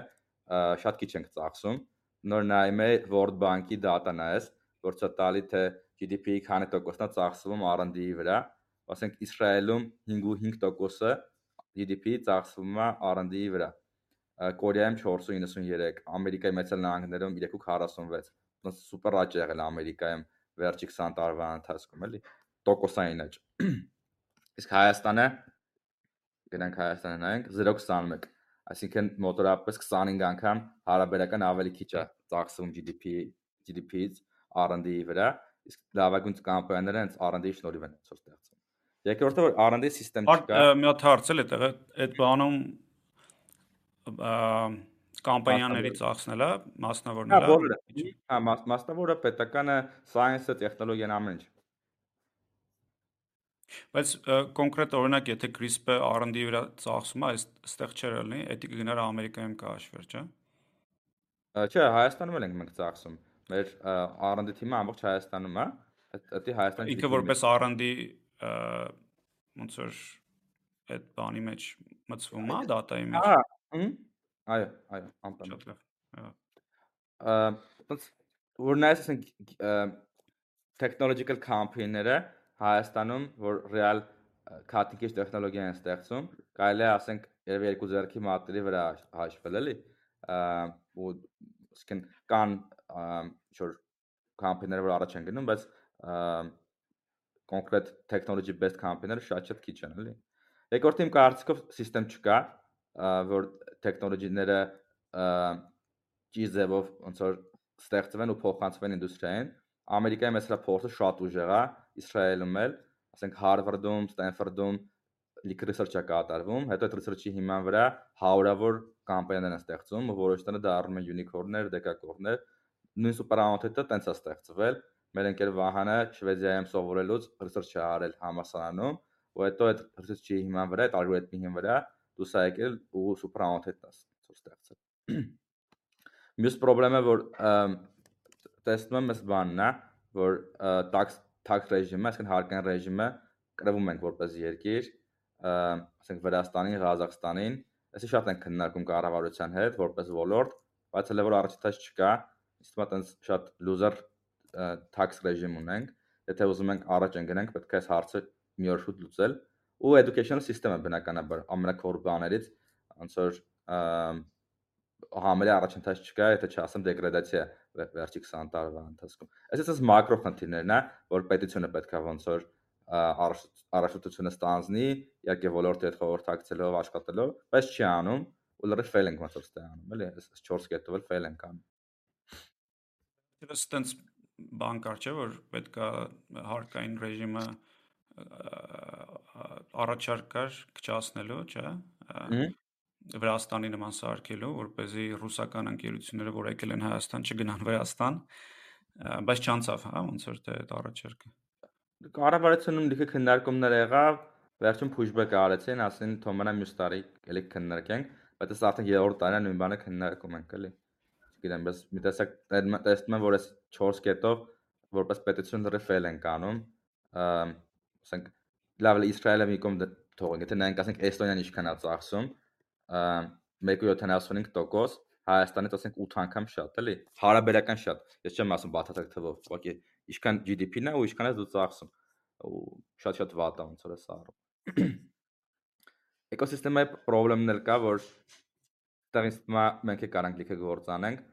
շատ քիչ ենք ծախսում նոր նայում է World Bank-ի data նայես որ ցա տալի թե GDP-ի քանի տոկոսն է ծախսվում R&D-ի վրա ասենք Իսրայելում 5.5%-ը GDP-ի ծախսվում է R&D-ի վրա Կորեայում 4.93, Ամերիկայի մեծ նահանգներում 3.46։ Ոնց սուպեր աճ եղել Ամերիկայում վերջի 20 տարվա ընթացքում, էլի տոկոսային աճ։ [clears throat] Իսկ Հայաստանը գնանք Հայաստանը նայենք 0.21, այսինքն մոտորապես 25 անգամ հարաբերական ավելի քիչ է ծախսվում GDP GDP-ից R&D-ի վրա, իսկ լավագույն կամպանիաները հենց R&D-ի շնորհիվ են ցույց Երկրորդը որ R&D սիստեմ չկա։ Մի հատ հարց էլ է, այդ բանում կամպանիաների ծախսնելը, մասնավորները։ Հա, բոլորը։ Հա, մասնավորը, պետականը, science-ը, տեխնոլոգիան ամեն ինչ։ Բայց կոնկրետ օրինակ, եթե CRISPR-ը R&D վրա ծախսում է, այստեղ չէր ելնի, դա կգնար Ամերիկայում կհաշվեր, չէ՞։ Չէ, Հայաստանում էլ ենք մենք ծախսում։ Մեր R&D թիմը ամբողջ Հայաստանում է, դա Հայաստանի Ինքը որպես R&D ոնց որ այդ բանի մեջ մտցվում է, դատայի մեջ։ Ահա, այո, այո, անպայման։ Շատ լավ։ Ահա։ Որ նայես ասենք technological company-ները Հայաստանում, որ real edge տեխնոլոգիա են ստեղծում, կարելի է ասենք երևի երկու ձեռքի մատների վրա հաշվել էլի, ու իսկն կան շուտ company-ները, որ առաջ են գնում, բայց կոնկրետ technology based company-ները շատ-շատ քիչ են, էլի։ Երկրորդ իմ կարծիքով համակարգ չկա, որ technology-ները ճիզևով ոնց որ ստեղծվեն ու փոխանցվեն ինդուստրիային։ Ամերիկայում էսրա փորձը շատ ուժեղ է, Իսրայելում էլ, ասենք Հարվարդում, Ստենֆորդում լիք ռեսերչ է կատարվում, հետո այդ ռեսերչի հիման վրա հարյուրավոր կամպանիաներ են ստեղծում, որոշները դառնում են յունիկորներ, դեկակորներ։ Նույն սուպերաունթետը տենց է ստեղծվել։ Մեր ընկեր Վահանը Շվեդիայում սովորելուց ռեսերչ է արել համասարանում, ու հետո այդ ռեսերչի հիման վրա, այդ ալգորիթմի հիման վրա դուս է եկել ու սուպերաունթետ ստեղծել։ [clears throat] Մյուս խնդրեմը որ տեսնում եմ, այս բանն է, որ tax tax ռեժիմը, այսինքն հարկային ռեժիմը կրվում ենք որպես երկիր, ասենք Վրաստանին, Ղազախստանին, այսի շատ են քննարկում կառավարության հետ որպես ոլորտ, բայց հələ որ առաջընթաց չկա, իսկ մա տենց շատ loser tax ռեժիմ ունենք, եթե ուզում ենք առաջ ընկնենք, պետք է այս հարցը մի օր շուտ լուծել ու educational system-ը բնականաբար ամենակոր բաներից ոնց որ համարի առաջընթաց չկա, եթե չասեմ դեգրադացիա վերջի 20 տարվա ընթացքում։ Այսինքն մակրո խնդիրներն է, որ պետությունը պետքա ոնց որ առաջնորդությունը ստանձնի, իհարկե ոլորտի հետ խորհրդակցելով, աշխատելով, բայց չի անում ու լրիվ fail ենք ոնց որ ստե անում, էլի, այս 4 կետով էլ fail ենք անում։ տենց բան կար չէ, որ պետքա հարկային ռեժիմը առաջարկ կար քչացնելու, չէ՞ Վրաստանի նման սարքելու, որ เป զի ռուսական ընկերությունները, որ եկել են Հայաստան, չգնան Վրաստան, բայց չանցավ, հա, ոնց որ թե այդ առաջարկը։ Կառավարությունում լիքը քննարկումներ եղավ, վերջում pushback արեցին, ասին թոմանա մյուս տարի էլի քննարկենք, բայց այս արդեն երրորդ տարին նույն բանը քննարկում ենք էլի։ Չգիտեմ, բայց մի տեսակ տեսնում եմ, որ այս 4 կետով որպես պետություն լրիվ fail են կանում, ասենք լավ է Իսրայելը մի կողմ թողենք, եթե նայենք ասենք Էստոնիան ինչքան է ծախսում, 1.75% Հայաստանից ասենք 8 անգամ շատ, էլի։ Հարաբերական շատ։ Ես չեմ ասում բաթաթակ թվով, ուղղակի ինչքան GDP-ն է ու ինչքան է դու ծախսում։ ու շատ-շատ վատ է ոնց որ է սա առում։ Էկոսիստեմայի խնդիրն էլ կա, որ տեղից մենք է կարանք լիքը գործանենք։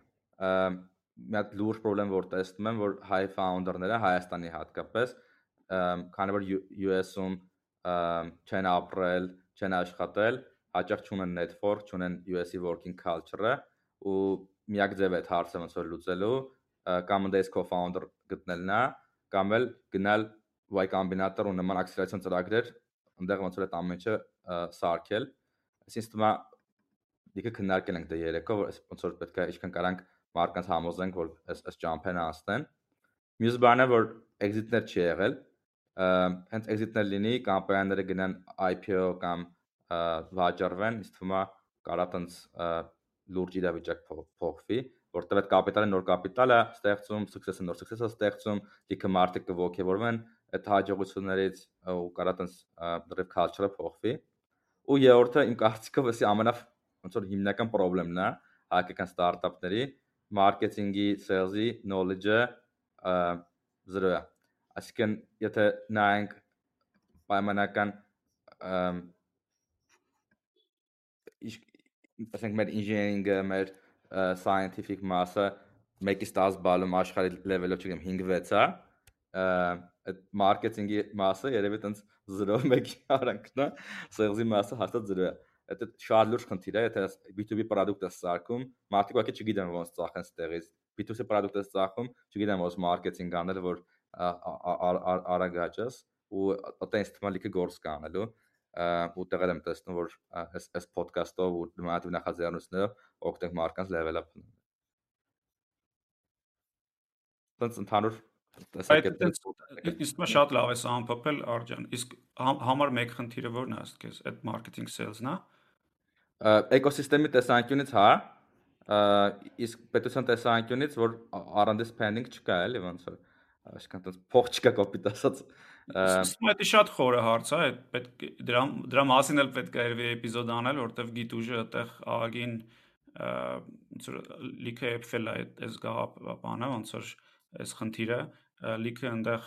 Մի հատ լուրջ խնդրեմ որ տեսնում եմ, որ high founder-ները Հայաստանի հատկապես, քանի որ US-ում չեն ապրել, չեն աշխատել, հաճախ չունեն network, չունեն US-ի working culture-ը ու միակ ձևը այդ հարցը ոնց որ լուծելու կամ դες co-founder գտնելն է, կամ էլ գնալ Y Combinator ու նման acceleration ծրագրեր, այնտեղ ոնց որ այդ ամենը սարքել։ Այսինքն է դիքը քննարկել ենք դա երեկո, որ ոնց որ պետք է ինչքան կարանք մարկանց համոզենք, որ այս այս jump-ը անցնեն։ Մյուս բանը որ exit-ներ չի եղել, հենց exit-ներ լինի, կամպանիաները գնան IPO կամ վաճառվեն, իսկ թվում է կարա տենց լուրջ իրավիճակ փոխվի, որտեղ այդ կապիտալը նոր կապիտալ է ստեղծում, success-ը նոր success-ը ստեղծում, դիքը մարդիկ կողքեվորվեն այդ հաջողություններից ու կարա տենց դրիվ culture-ը փոխվի։ Ու երրորդը իմ կարծիքով էսի ամենա ոնց որ հիմնական խնդիրն է հայկական ստարտափների մարքեթինգի, sales-ի knowledge-ը զրո է։ Այսինքն եթե նայենք պայմանական ասենք մեր engineering-ը, մեր scientific mass-ը 1-ից 10 բալում աշխարհի level-ով չգիտեմ 5-6 է, այդ մարքեթինգի մասը երևի տենց 0.1 արանքն է, sales-ի մասը հաստատ 0 է։ Դա շատ լուրջ խնդիր է, եթե B2B product-ը սարքում, մարդիկ ուղղակի չգիտեն ոնց ծախեն ստեղից։ B2C product-ը ծախում, չգիտեն ոնց մարքեթինգ անել, որ արագ աճես ու այտենց լիքը գործ կանելու ու տեղեր եմ տեսնում, որ այս այս ոդկասթով ու նմանատիպ նախաձեռնություններով օգտենք մարկանց level up-ն։ Տենց ընդհանուր տեսակետները։ Իսկ մա շատ լավ է սա ամփոփել Արջան։ Իսկ համար մեկ խնդիրը ո՞րն է ասդ քեզ, այդ մարքեթինգ սելսն է։ Էկոսիստեմի տեսանկյունից հա, իսկ պետության տեսանկյունից որ R&D spending չկա էլի ոնց որ այսինքն այդպես փող չկա կոպիտ ասած Իսկ դա շատ խորը հարց է, այդ պետք դրա դրա մասին էլ պետք է երևի էպիզոդ անել, որտեվ գիտուժը այդտեղ աղագին ոնց որ լիքը էփվել է այս գաղափանը, ոնց որ այս խնդիրը լիքը այնտեղ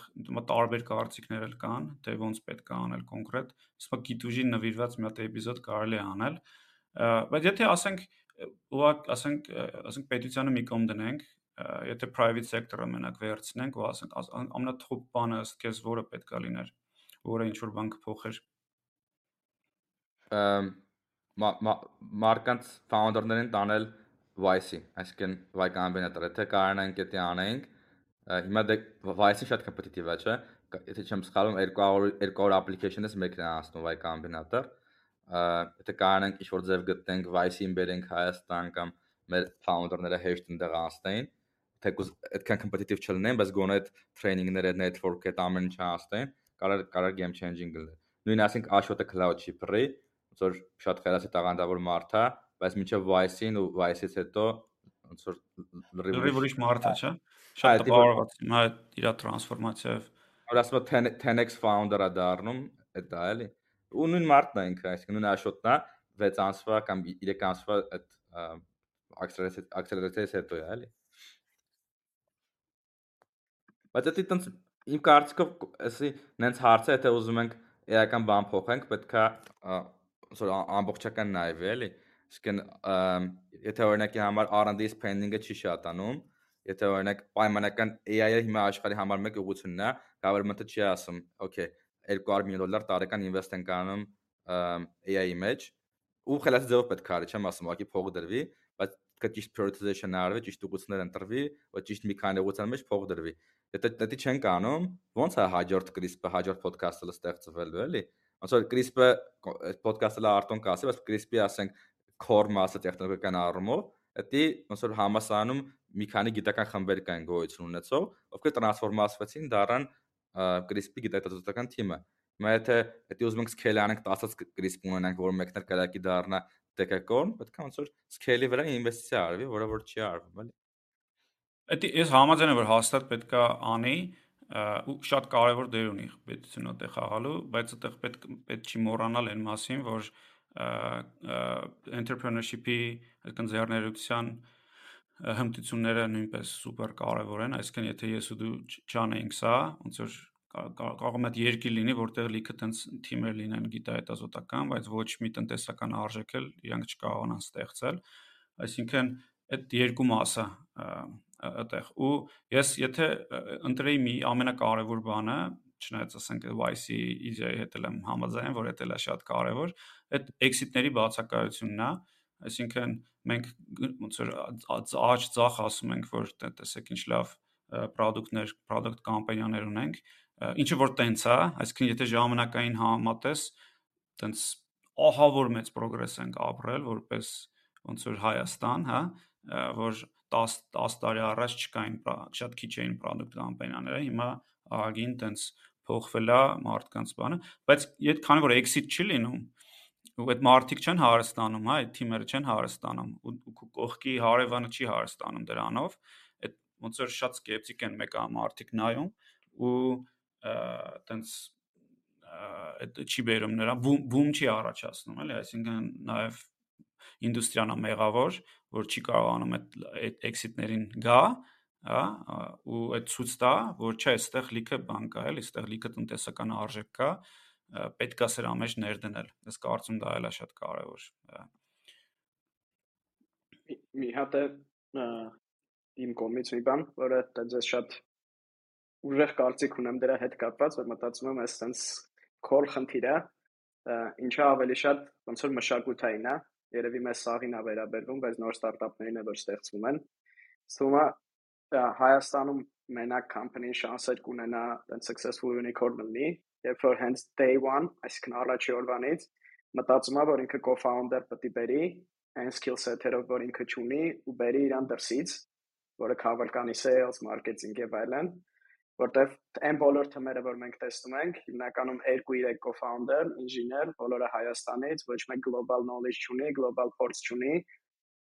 տարբեր կարծիքներ էլ կան, թե ոնց պետք է անել կոնկրետ։ Իսկ գիտուժին նվիրված մի հատ էպիզոդ կարելի է անել։ Բայց եթե ասենք ուղղակ ասենք ասենք պետությանը մի կողմ դնենք, եթե private sector-ը մենակ վերցնենք ու ասենք ամենաթոփ բանը ըստ քեզ որը պետքա լիներ, որը ինչ որ բան կփոխեր։ Մարկանց founder-ներին տանել YC, այսինքն Y Combinator, եթե կարողանանք դա անենք, հիմա դե YC շատ կոմպետիտիվ է, չէ՞։ Եթե չեմ սխալվում 200 200 application-ից մեկն է անցնում Y Combinator եթե կարողանանք ինչ-որ ձև գտնենք YC-ին բերենք Հայաստան կամ մեր founder-ները հեշտ ընդեղ անցնեն, թեկուզ այդքան կոմպետիտիվ չլինեն, բայց գոնե այդ training-ները, network-ը, այդ ամեն ինչը անցնեն, կարող կարող game changing լինել։ Նույն ասենք Ashot-ը cloud shipper-ի, ոնց որ շատ խելացի տաղանդավոր մարդ է, բայց մինչև YC-ին ու YC-ից հետո ոնց որ լրիվ ուրիշ մարդ է, չէ՞։ Շատ տպավորված հիմա իր տրանսֆորմացիայով։ Որ ասում է 10x founder-ա դառնում, այդ դա էլի ու նույն մարտն է ինքը, այսինքն նույն աշոտն է 6 ամսվա կամ 3 ամսվա այդ ակսելերացիայից հետո է, էլի։ Բայց դա տենց իմ կարծիքով էսի նենց հարցը եթե ուզում ենք էական բան փոխենք, պետքա սոր ամբողջական նայվի, էլի։ Իսկն եթե օրինակի համար R&D spending-ը չի շատանում, եթե օրինակ պայմանական AI-ը հիմա աշխարհի համար մեկ ուղղությունն է, government-ը չի ասում, okay, 200 միլիոն դոլար տարեկան ինվեստ ենք անում AI-ի մեջ ու խելացի ձևով պետք է արի, չեմ ասում, ուղղակի փող դրվի, բայց կա ճիշտ prioritization արվի, ճիշտ ուղղություններ ընտրվի, ու ճիշտ մի քանի ուղղության մեջ փող դրվի։ Եթե դա չեն կանում, ո՞նց է հաջորդ CRISP-ը, հաջորդ podcast-ը ստեղծվելու, էլի։ Ոնց որ CRISP-ը podcast-ը Արտոն կասի, բայց CRISP-ի ասենք core մասը տեխնոլոգիական առումով, դա ոնց որ համասանում մի քանի գիտական խմբեր կային գոյություն ունեցող, ովքեր տրանսֆորմացվեցին դառան CRISP-ի գիտակցական թիմը։ Հիմա եթե դա ուզում ենք scale անենք 10-ից CRISP ունենանք, որ մեկն էլ կարակի դառնա դեկակոն, պետք է ոնց որ scale-ի վրա ինվեստիցիա արվի, որը որ չի արվում, էլի։ Դա ես համաձայն եմ, որ հաստատ պետք է անի ու շատ կարևոր դեր ունի պետությունը այդտեղ խաղալու, բայց այդտեղ պետք պետք չի մոռանալ այն մասին, որ entrepreneurship-ի այդքան ձեռներեցության հմտությունները նույնպես սուպեր կարևոր են, այսինքն եթե ես ու դու չանեինք սա, ոնց որ կարող է այդ երկիր լինի, որտեղ լիքը տենց թիմեր լինեն գիտահետազոտական, բայց ոչ մի տնտեսական արժեք էլ իրանք չկարողանան ստեղծել։ Այսինքն այդ երկու մասը այդտեղ ու ես եթե ընտրեի մի ամենակարևոր բանը չնայած ասենք YC EJ-ի հետ եմ համաձայն, որ դա էլ է շատ կարևոր, այդ exit-ների բացակայությունն է, այսինքն մենք ոնց որ աճ ծախ ասում ենք, որ տեսեք ինչ լավ product-ներ, product կամպանիաներ ունենք, ինչը որ տենց է, այսինքն եթե ժամանակային համատես, տենց ահա որ մեծ պրոգրես ենք ապրել որպես ոնց որ Հայաստան, հա, որ 10 10 տարի առաջ չկային շատ քիչ էին product կամպանիաները, հիմա ագին տենց փոխվել է մարդկանց բանը, բայց եթե քանի որ exit չի լինում, ու այդ մարդիկ չեն հարստանում, հա, այդ թիմերը չեն հարստանում ու կողքի հարևանը չի հարստանում դրանով, այդ ոնց որ շատ սկեպտիկ են մեկը մարդիկ նայում ու տենց այդ չի բերում նրա բում չի առաջացնում էլի այսինքն նաև ինդուստրիան է մեղավոր որ չի կարողանում այդ exit-ներին գա հա ու այդ ցույց տա որ չէ այստեղ լիքը բան կա էլի այստեղ լիքը տնտեսական արժեք կա պետք է սրա մեջ ներդնել ես կարծում դա էլ է շատ կարևոր մի հատ է իմ կողմից մի բան որը դա շատ ուժեղ կարծիք ունեմ դրա հետ կապված, որ մտածում եմ այս sense call խնդիրը ինչը ավելի շատ ոնց որ մշակութային է, երևի մեզ սաղին է վերաբերվում, բայց նոր ստարտափներին է որ ստեղծվում են։ Սումա Հայաստանում մենակ company-ին շանսեր կունենա տենց successful unicorn լինի, երբ որ հենց day one, այսինքն առաջի օրվանից մտածում եմ, որ ինքը co-founder պետք է բերի այն skill set-երով, որ ինքը ունի ու բերի իրան դրսից, որը cover կանի sales, marketing եւ այլն, որտեվ այն բոլոր թմերը, որ մենք տեսնում ենք, հիմնականում 2-3 co-founder, ինժեներ, բոլորը Հայաստանից, ոչ մեկ global knowledge չունի, global force չունի,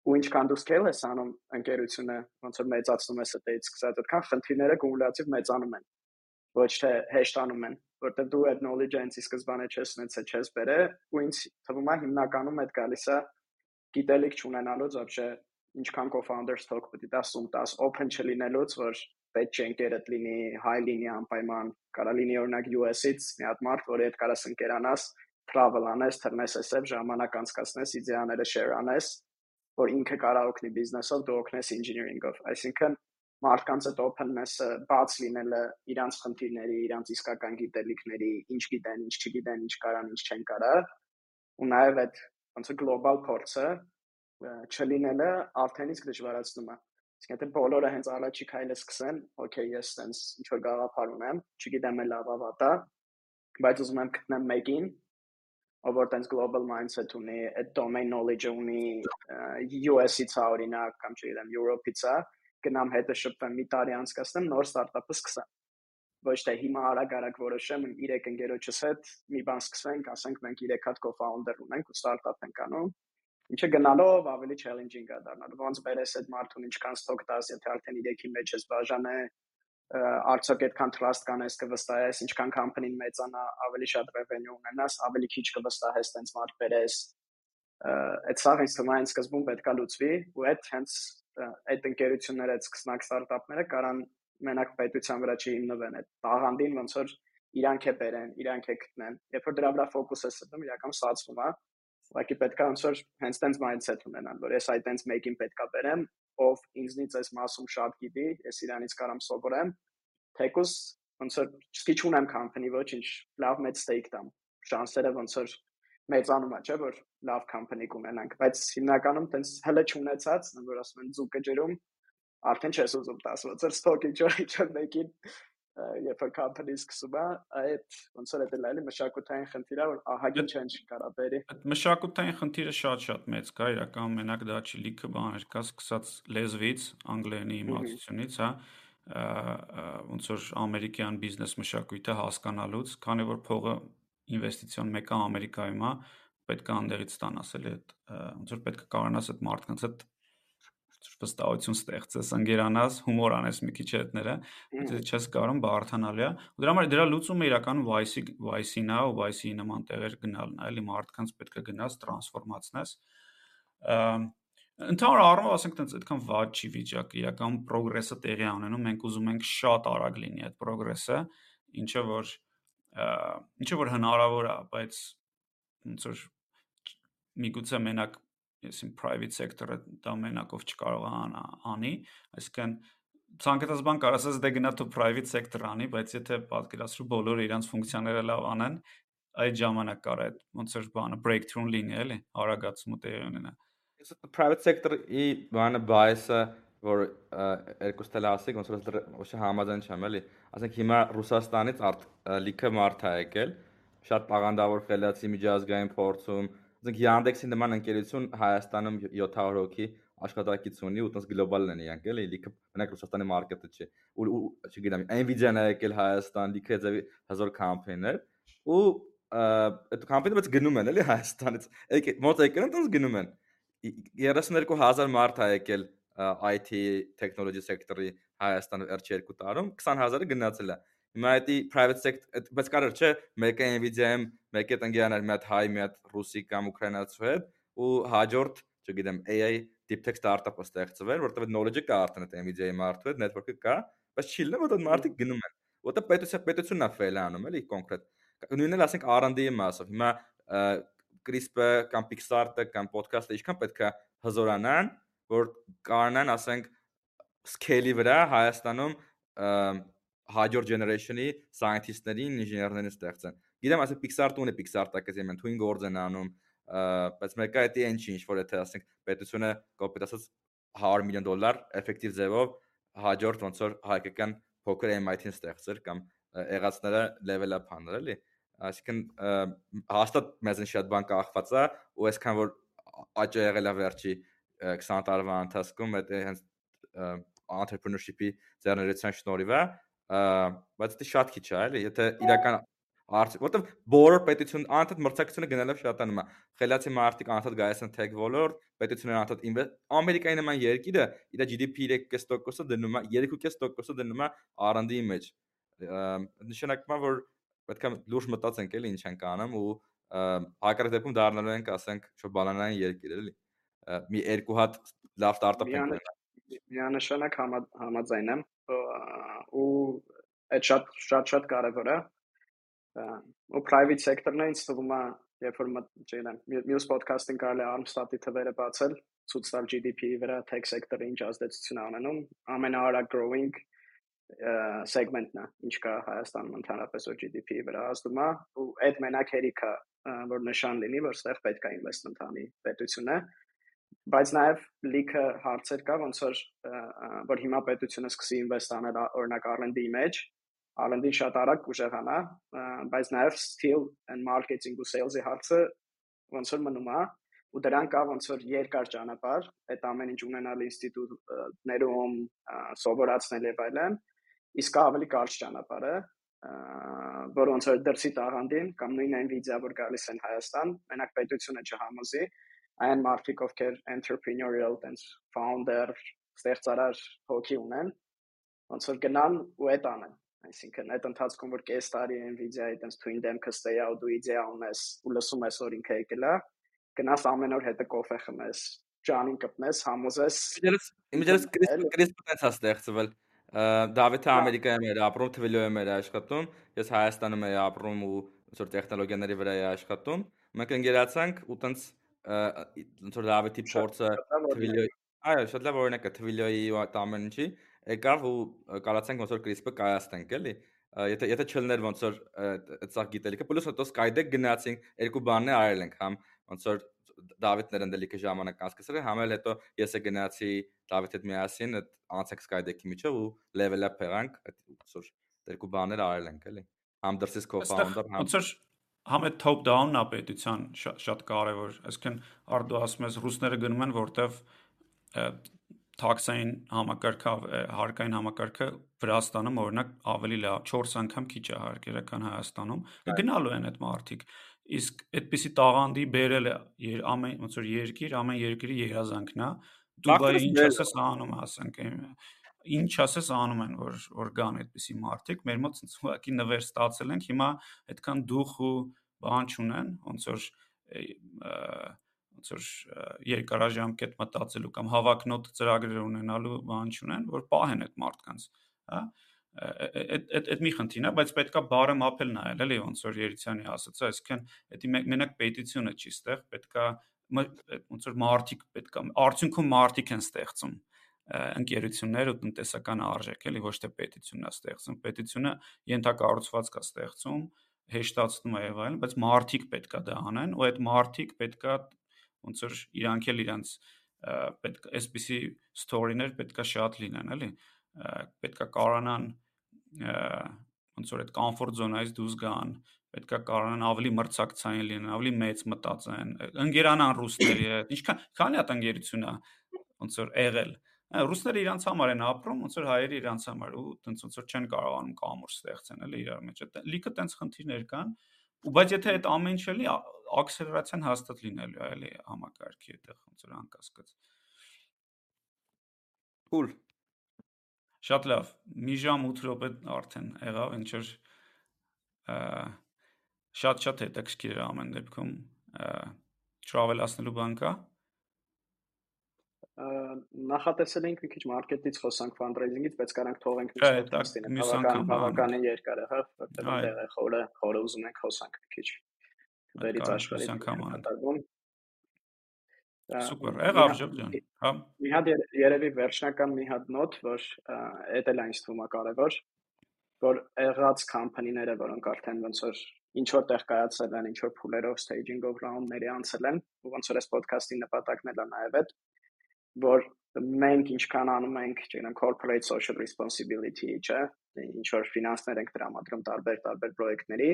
ու ինչքան դու scale ես անում ընկերությունը, ոնց որ մեծացնում ես այդից սկսած, այդքան խնդիրները կումուլյատիվ մեծանում են ոչ թե հեշտանում են, որտեղ դու այդ knowledge-ը այնց ի սկզբանե չես ունեցել, չես բերե, ու ինձ թվում է հիմնականում այդ գալիս է գիտելիք չունենալուց, вообще ինչքան co-founder stock պետք է 10 10 open չլինելուց, որ պետք չէ ընկերդ լինի, high լինի անպայման, կարա լինի օրինակ US-ից մի հատ մարդ, որի հետ կարաս ընկերանաս, travel անես, թռնես SF ժամանակ անցկացնես, իդեաները share անես, որ ինքը կարա օգնի բիզնեսով, դու օգնես engineering-ով։ Այսինքն մարդկանց այդ openness-ը բաց լինելը իրանց խնդիրների, իրանց իսկական գիտելիքների, ինչ գիտեն, ինչ չգիտեն, ինչ կարան, ինչ չեն կարա, ու նաև այդ ոնց է գլոբալ փորձը չլինելը արդեն իսկ դժվարացնում է։ Իսկ եթե բոլորը հենց առաջի քայլը սկսեն, օքեյ, ես sense ինչ որ գաղափար ունեմ, չգիտեմ էլ լավ ավատա, բայց ուզում եմ գտնեմ մեկին, որ տենց global mindset ունի, այդ domain knowledge ունի, US-ից է օրինակ, կամ չգիտեմ, Europe-ից է, գնամ հետը շփվեմ մի տարի անցկացնեմ, նոր ստարտափը սկսեմ ոչ թե հիմա արագ-արագ որոշեմ 3 ընկերոջս հետ մի բան սկսենք, ասենք մենք 3 հատ co-founder ունենք ու ստարտափ ենք անում, ինչը գնալով ավելի challenging է դառնալու։ Ոնց բերես այդ մարդուն ինչքան stock տաս, եթե արդեն 3-ի մեջ ես բաժանե, արդյոք այդքան trust կանես կվստահես, ինչքան company-ն մեծանա, ավելի շատ revenue ունենաս, ավելի քիչ կվստահես տենց մարդ բերես։ Այդ սա ինձ թվում է սկզբում պետքա լուծվի ու այդ հենց այդ ընկերությունները, այդ սկսնակ ստարտափները կարան մենակ պետության վրա չհիմնվեն այդ տաղանդին ոնց որ իրանք է բերեն, իրանք է գտնեն։ Երբ որ դրա վրա ֆոկուս է սրտում, իրական ստացվում է։ Ուղղակի պետքա ոնց որ հենց տենց mindset ունենան, որ ես այդ տենց մեկին պետքա բերեմ, ով ինձնից այս մասում շատ գիտի, ես իրանից կարամ սովորեմ, թեկուս ոնց որ չսկի չունեմ company ոչինչ, լավ մեծ stake տամ։ Շանսերը ոնց որ մեծանում է, չէ՞ որ լավ company կունենանք, բայց հիմնականում տենց հələ չունեցած, որ ասում են ձուկը ջրում, արդեն չես ուզում 10 ոնց stock ինչ-որ մեկին երբ որ company սկսում է, այդ ոնց որ դա լայլի մշակութային խնդիր է, որ ահագին չեն կարա բերի։ Այդ մշակութային խնդիրը շատ-շատ մեծ կա, իրական մենակ դա չի լիքը բաներ կա, սկսած լեզվից, անգլերենի իմացությունից, հա ոնց որ ամերիկյան բիզնես մշակույթը հասկանալուց, քանի որ փողը ինվեստիցիոն մեկը Ամերիկայում է, պետք է անդերից ստանաս էլի այդ ոնց որ պետք է կարողանաս այդ մարդկանց հետ վստահություն ստեղծես, ընկերանաս, հումոր անես մի քիչ հետները, եթե չես կարող բարթանալի է։ Ու դրա համար դրա լուծումը իրականում Vice-ի Vice-ին է, ու Vice-ի նման տեղեր գնալն է, էլի մարդկանց պետք է գնաս տրանսֆորմացնես։ Ընդհանուր առումով ասենք տենց այդքան վատ չի վիճակը, իրական պրոգրեսը տեղի ունենում, մենք ուզում ենք շատ արագ լինի այդ պրոգրեսը, ինչը որ ինչը որ հնարավոր է, բայց ոնց որ միգուցե մենակ այսին private sector-ը դա մենակով չկարողանա անի, այսինքն ցանկացած բան կարասես դե գնա դու private sector անի, բայց եթե պատկերացրու բոլորը իրանց ֆունկցիաները լավ անեն, այդ ժամանակ կարա այդ ոնց որ բանը breakthrough լինի, էլի, արագացումը տեղի ունենա։ Ես private sector-ի բանը bias-ը որ երկուս տել ասիկ ոնց որ ոչ համաձայն չեմ էլի ասենք հիմա Ռուսաստանից լիքը մարդ է եկել շատ տաղանդավոր խելացի միջազգային փորձում ասենք Yandex-ի նման ընկերություն Հայաստանում 700 հոգի աշխատակից ունի ու տես գլոբալ են իրանք էլի լիքը մենակ Ռուսաստանի մարքեթը չի ու չգիտեմ Nvidia-ն է եկել Հայաստան լիքը ձևի հազար կամպանիներ ու այդ կամպանիները բայց գնում են էլի Հայաստանից մոտ եկել են տես գնում են 32000 մարդ է եկել IT technology sector-ի Հայաստանը վերջ 2 տարում 20000-ը գնացել է Հիմա դա private sector, բայց կարար չէ, մեկը Nvidia-ում, մեկը տնգյանար մի հատ հայ, մի հատ ռուսի կամ ուկրաինացու հետ ու հաջորդ, չգիտեմ, AI deep tech startup-ը ստեղծվել, որտեղ knowledge-ը կա արդեն այդ Nvidia-ի մարդու հետ, network-ը կա, բայց չի լինում, որ այդ մարդիկ գնում են։ Որտեղ պետության պետությունն է fail անում, էլի կոնկրետ։ Նույնն էլ ասենք R&D-ի մասով։ Հիմա CRISP-ը կամ Pixar-ը կամ podcast-ը ինչքան պետք է հզորանան, որ կարողանան, ասենք, scale-ի վրա Հայաստանում հաջորդ generation-ի scientist-ներին, ինժեներներին ստեղծեն։ Գիտեմ, ասենք Pixar տունը Pixar մեն թույն գործ են անում, բայց մեկը դա ինչ ինչ որ եթե ասենք պետությունը կոպիտ ասած 100 միլիոն դոլար էֆեկտիվ ձևով հաջորդ ոնց որ հայկական փոքր MIT-ին ստեղծեր կամ եղածները level up անել էլի այսինքն հաստատ մեզն շատ բան կախված է ու այսքան որ աճը եղել է վերջի 20 տարվա ընթացքում այդ հենց entrepreneurship-ի ձեռներեցության շնորհիվ է բայց դա շատ քիչ է, էլի, եթե իրական Արդ որտեվ բոլոր պետություն անընդհատ մրցակցությունը գնալով շատանում է։ Խելացի մարդիկ անընդհատ գայս են tech ոլորտ, պետությունները անընդհատ ինվեստ Ամերիկայի նման երկիրը իր GDP 3.5%-ը դնում է 2.5%-ը դնում է R&D-ի մեջ։ Նշանակում է որ պետք է լուրջ մտածենք էլի ինչ ենք անում ու հակառակ դեպքում դառնալու ենք, ասենք, շո բանանային երկիր էլի։ Մի երկու հատ լավ ստարտափ ենք։ Միանշանակ համաձայն եմ ու այդ շատ շատ շատ կարևոր է ու private sector-ն է ինձ թվում է երբ որ չգիտեմ մյուս podcast-ին կարելի է Armstead-ի թվերը բացել ցույց տալ GDP-ի վրա tech sector-ը ինչ ազդեցություն ունենում ամենաարագ growing segment-ն է ինչ կա Հայաստանում ընդհանրապես որ GDP-ի վրա ազդում է ու այդ մենակ հերիք է որ նշան լինի որ ստեղ պետք է investment անի պետությունը բայց նաև լիքը հարցեր կա ոնց որ որ հիմա պետությունը սկսի invest անել օրինակ R&D-ի մեջ R&D շատ արագ կուժեղանա, բայց նաև still and marketing ու sales-ի հարցը ոնց որ մնում է ու դրան կա ոնց որ երկար ճանապարհ, այդ ամեն ինչ ունենալ ինստիտուտներում, սովորացնել եւ այլն, իսկ ավելի կարճ ճանապարհ է, որ ոնց որ դրսի տաղանդին կամ նույն Nvidia որ գալիս են Հայաստան, մենակ պետությունը չհամոզի, այն մարդիկ ովքեր entrepreneurial տենց founder, ստեղծարար հոգի ունեն, ոնց որ գնան ու այդ անեն Այսինքն այդ ընթացքում որ կես տարի Nvidia-ի այդպես twin դեմքը stay out ու իդեա ունես ու լսում ես որ ինքը եկել է, գնաս ամեն օր հետը կոֆե խմես, ջանին կպնես, համոզես։ Իմիջերս կրիսպ-տենց է ստեղծվել։ Դավիթը Ամերիկայում էր ապրում, Թվիլոյում էր աշխատում, ես Հայաստանում եմ ապրում ու ոնց որ տեխնոլոգիաների վրա եմ աշխատում։ Մենք ընկերացանք ու տենց ոնց որ Դավիթի փորձը Թվիլոյի Այո, շատ լավ օրինակ է Թվիլոյի ու ամեն ինչի եկավ ու կարացանք ոնց որ Crisp-ը կայացնենք, էլի։ Եթե եթե չլներ ոնց որ այդսա գիտելիքը, պլյուս հետո Skydeck գնացինք, երկու բաներ արել ենք, համ ոնց որ Դավիթներ ընդելիքը ժամանակ անցկացրել, համ էլ հետո ես է գնացի Դավիթ հետ միասին այդ անցեք Skydeck-ի միջով ու level up եղանք, այդ ոնց որ երկու բաներ արել ենք, էլի։ Համ դրսից co-founder, համ ոնց որ համ այդ top down-ն է պետության շատ կարևոր։ Այսինքն արդու ասում ես ռուսները գնում են որտեվ թաքսային համակարգը հարկային համակարգը Վրաստանում օրինակ ավելի լավ 4 անգամ քիչ է հարկերը քան Հայաստանում գնալու են այդ մարտիկ իսկ այդպիսի տաղանդի բերելը ամեն ոնց որ երկիր ամեն երկրի երազանքն է Դուբայի ինչ ասես անում ասենք ինչ ասես անում են որ որ կան այդպիսի մարտիկ մեր մոտ ուղղակի նվեր ստացել ենք հիմա այդքան դուխ ու բան չունեն ոնց որ ոնց որ երկարաժամկետ մտածելու կամ հավակնոտ ծրագրեր ունենալու բան չունեն, որ պահեն այդ մարդկանց, հա այդ այդ այդ մի խնդիրն է, բայց պետքա բարը մապել նայել, էլի ոնց որ Երիցյանի ասաց, այսինքն դա մենակ պետությունը չի ստեղ, պետքա ոնց որ մարտիկ պետքա արդյունքում մարտիկ են ստեղծում ընկերություններ ու տնտեսական արժեք, էլի ոչ թե պետությունն է ստեղծում։ Պետությունը ենթակառուցվածք է ստեղծում, հեշտացնում է եւ այլն, բայց մարտիկ պետքա դա անեն, ու այդ մարտիկ պետքա ոնց որ իրանք էլ իրանց պետք էսպիսի story-ներ պետքա շատ լինեն, էլի պետքա կարողանան ոնց որ այդ comfort zone-ից դուրս գան, պետքա կարողանան ավելի մրցակցային լինեն, ավելի մեծ մտածեն, ընկերանան ռուսների հետ։ Ինչքան քանի հատ ընկերություն է ոնց որ եղել ռուսները իրանց համար են ապրում, ոնց որ հայերը իրանց համար ու տենց ոնց որ չեն կարողանում կամուր ստեղծեն, էլի իրար մեջ։ Լիքը տենց խնդիրներ կան, ու բայց եթե այդ ամեն ինչ էլի ակսելերացիան հաստատ լինելու է էլի համակարգի այդտեղ ոնց որ անկասկած Cool Շատ լավ մի ժամ 8 րոպե արդեն եղավ ինչ որ շատ շատ հետաքրքիր է ամեն դեպքում travel-ասնելու բան կա նախատեսել ենք մի քիչ մարքեթից խոսանք fundraising-ից, բայց կարանք թողենք podcast-ին, բավական բավականին երկար է, հա, որտեղ դեռ է խորը, խորը ուզում ենք խոսանք մի քիչ վերից աշխարհի կատարվում։ Սուպեր, եղավ ջան, հա։ Մի հատ երևի վերջնական մի հատ նոտ, որ էդ էլ այնց թվում է կարևոր, որ եղած կամփանիները, որոնք արդեն ոնց որ ինչ որ տեղ կայացել են, ինչ որ փուլերով staging-ով round-ների անցել են, ու ոնց որ այս podcast-ի նպատակն է նաև այդ, որ մենք ինչքան անում ենք, չգիտեմ, corporate social responsibility, չէ, ինչ որ ֆինանսներ ենք տրամադրում տարբեր տարբեր պրոյեկտների,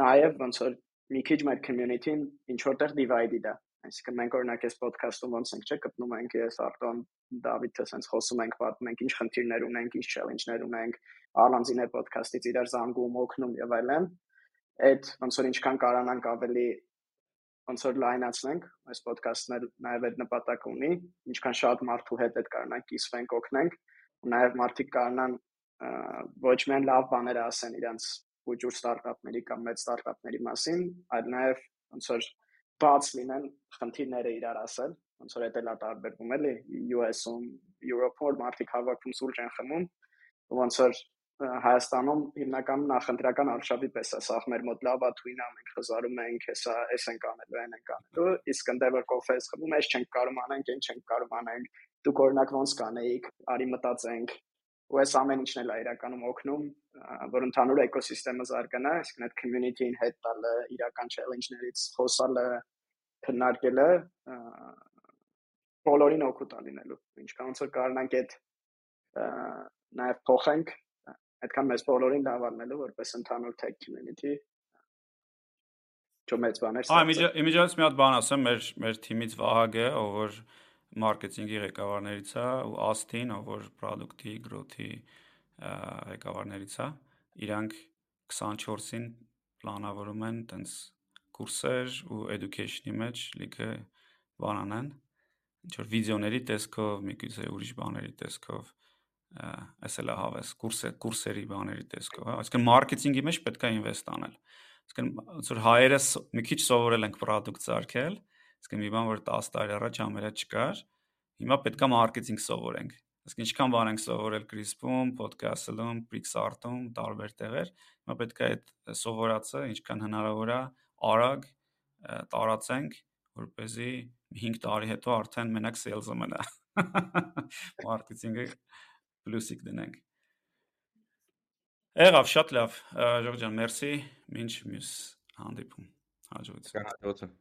նաև ոնց որ մի քիչ մեր community-ն ինչ որտեղ divide-id է։ Այսինքն մենք օրինակ այս podcast-ում ոնց ենք չէ գտնում ենք ես Արտոն Դավիթը sense խոսում ենք, պատմում ենք ինչ խնդիրներ ունենք, ինչ challenge-ներ ունենք, առանձին է ոդքասթից իրար զանգում, օգնում եւ այլն։ Այդ ոնց որ ինչքան կարողանանք ավելի ոնց որ լայնացնենք, այս ոդքասթն էլ նաև այդ նպատակ ունի, ինչքան շատ մարդու հետ այդ կարողանանք կիսվենք, օգնենք, ու նաև մարդիկ կարողանան ոչ միայն լավ բաներ ասեն իրանց ուժուր ստարտափների կամ մեծ ստարտափների մասին, այլ նաև ոնց որ բաց լինեն խնդիրները իրար ասել, ոնց որ դա տարբերվում էլի US-ում, Europe-ում մարդիկ հավաքվում սուրճ են խմում, ոնց որ Հայաստանում հիմնականում նախընտրական արշավի պես է, սա մեր մոտ լավ է, թույն է, մենք խզարում ենք, հեսա, էս ենք անելու, այն ենք անելու, իսկ ընդ որ կոֆե ես խմում, էս չենք կարող անենք, այն չենք կարող անենք, դուք օրինակ ոնց կանեիք, արի մտածենք, ու այս ամեն ինչն էլ է իրականում օգնում, որ ընդհանուր էկոսիստեմը զարգանա, այսինքն այդ community-ին հետ տալը, իրական challenge-ներից խոսալը, քննարկելը բոլորին օգուտ ալինելու։ Ինչքան ոնց որ կարողանանք այդ նաև փոխենք, այդքան մեզ բոլորին լավ ալնելու որպես ընդհանուր tech community Չո մեծ բաներ։ Այ իմիջիայից մի հատ բան ասեմ, մեր մեր թիմից Վահագ է, ով որ մարքեթինգի ղեկավարներից է ու Ասթին, ով որ product-ի, growth-ի ղեկավարներից է, իրանք 24-ին պլանավորում են տենց կուրսեր ու education-ի մեջ լիքը բան անեն, ինչ որ վիդեոների տեսքով, միգուցե ուրիշ բաների տեսքով, այսել է հավես, կուրսը, կուրսերի բաների տեսքով, հա, այսինքն մարքեթինգի մեջ պետք է ինվեստ անել։ Այսինքն ոնց որ հայերը մի քիչ սովորել ենք product զարգել, Իսկ մի բան որ 10 տարի առաջ ամերա չկար, հիմա պետքա մարքեթինգ սովորենք։ Իսկ ինչքան բան ենք սովորել Crisp-ում, podcast-ում, Pixart-ում, տարբեր տեղեր, հիմա պետքա այդ սովորածը ինչքան հնարավոր է արագ տարածենք, որ เป զի 5 տարի հետո արդեն մենակ sales-ը մնա։ [laughs] Մարքեթինգը պլյուսիկ դնենք։ Եղավ շատ լավ, Ժորժ ջան, մերսի, ինչ մյուս հանդիպում։ Հաջողություն։ Հաջողություն։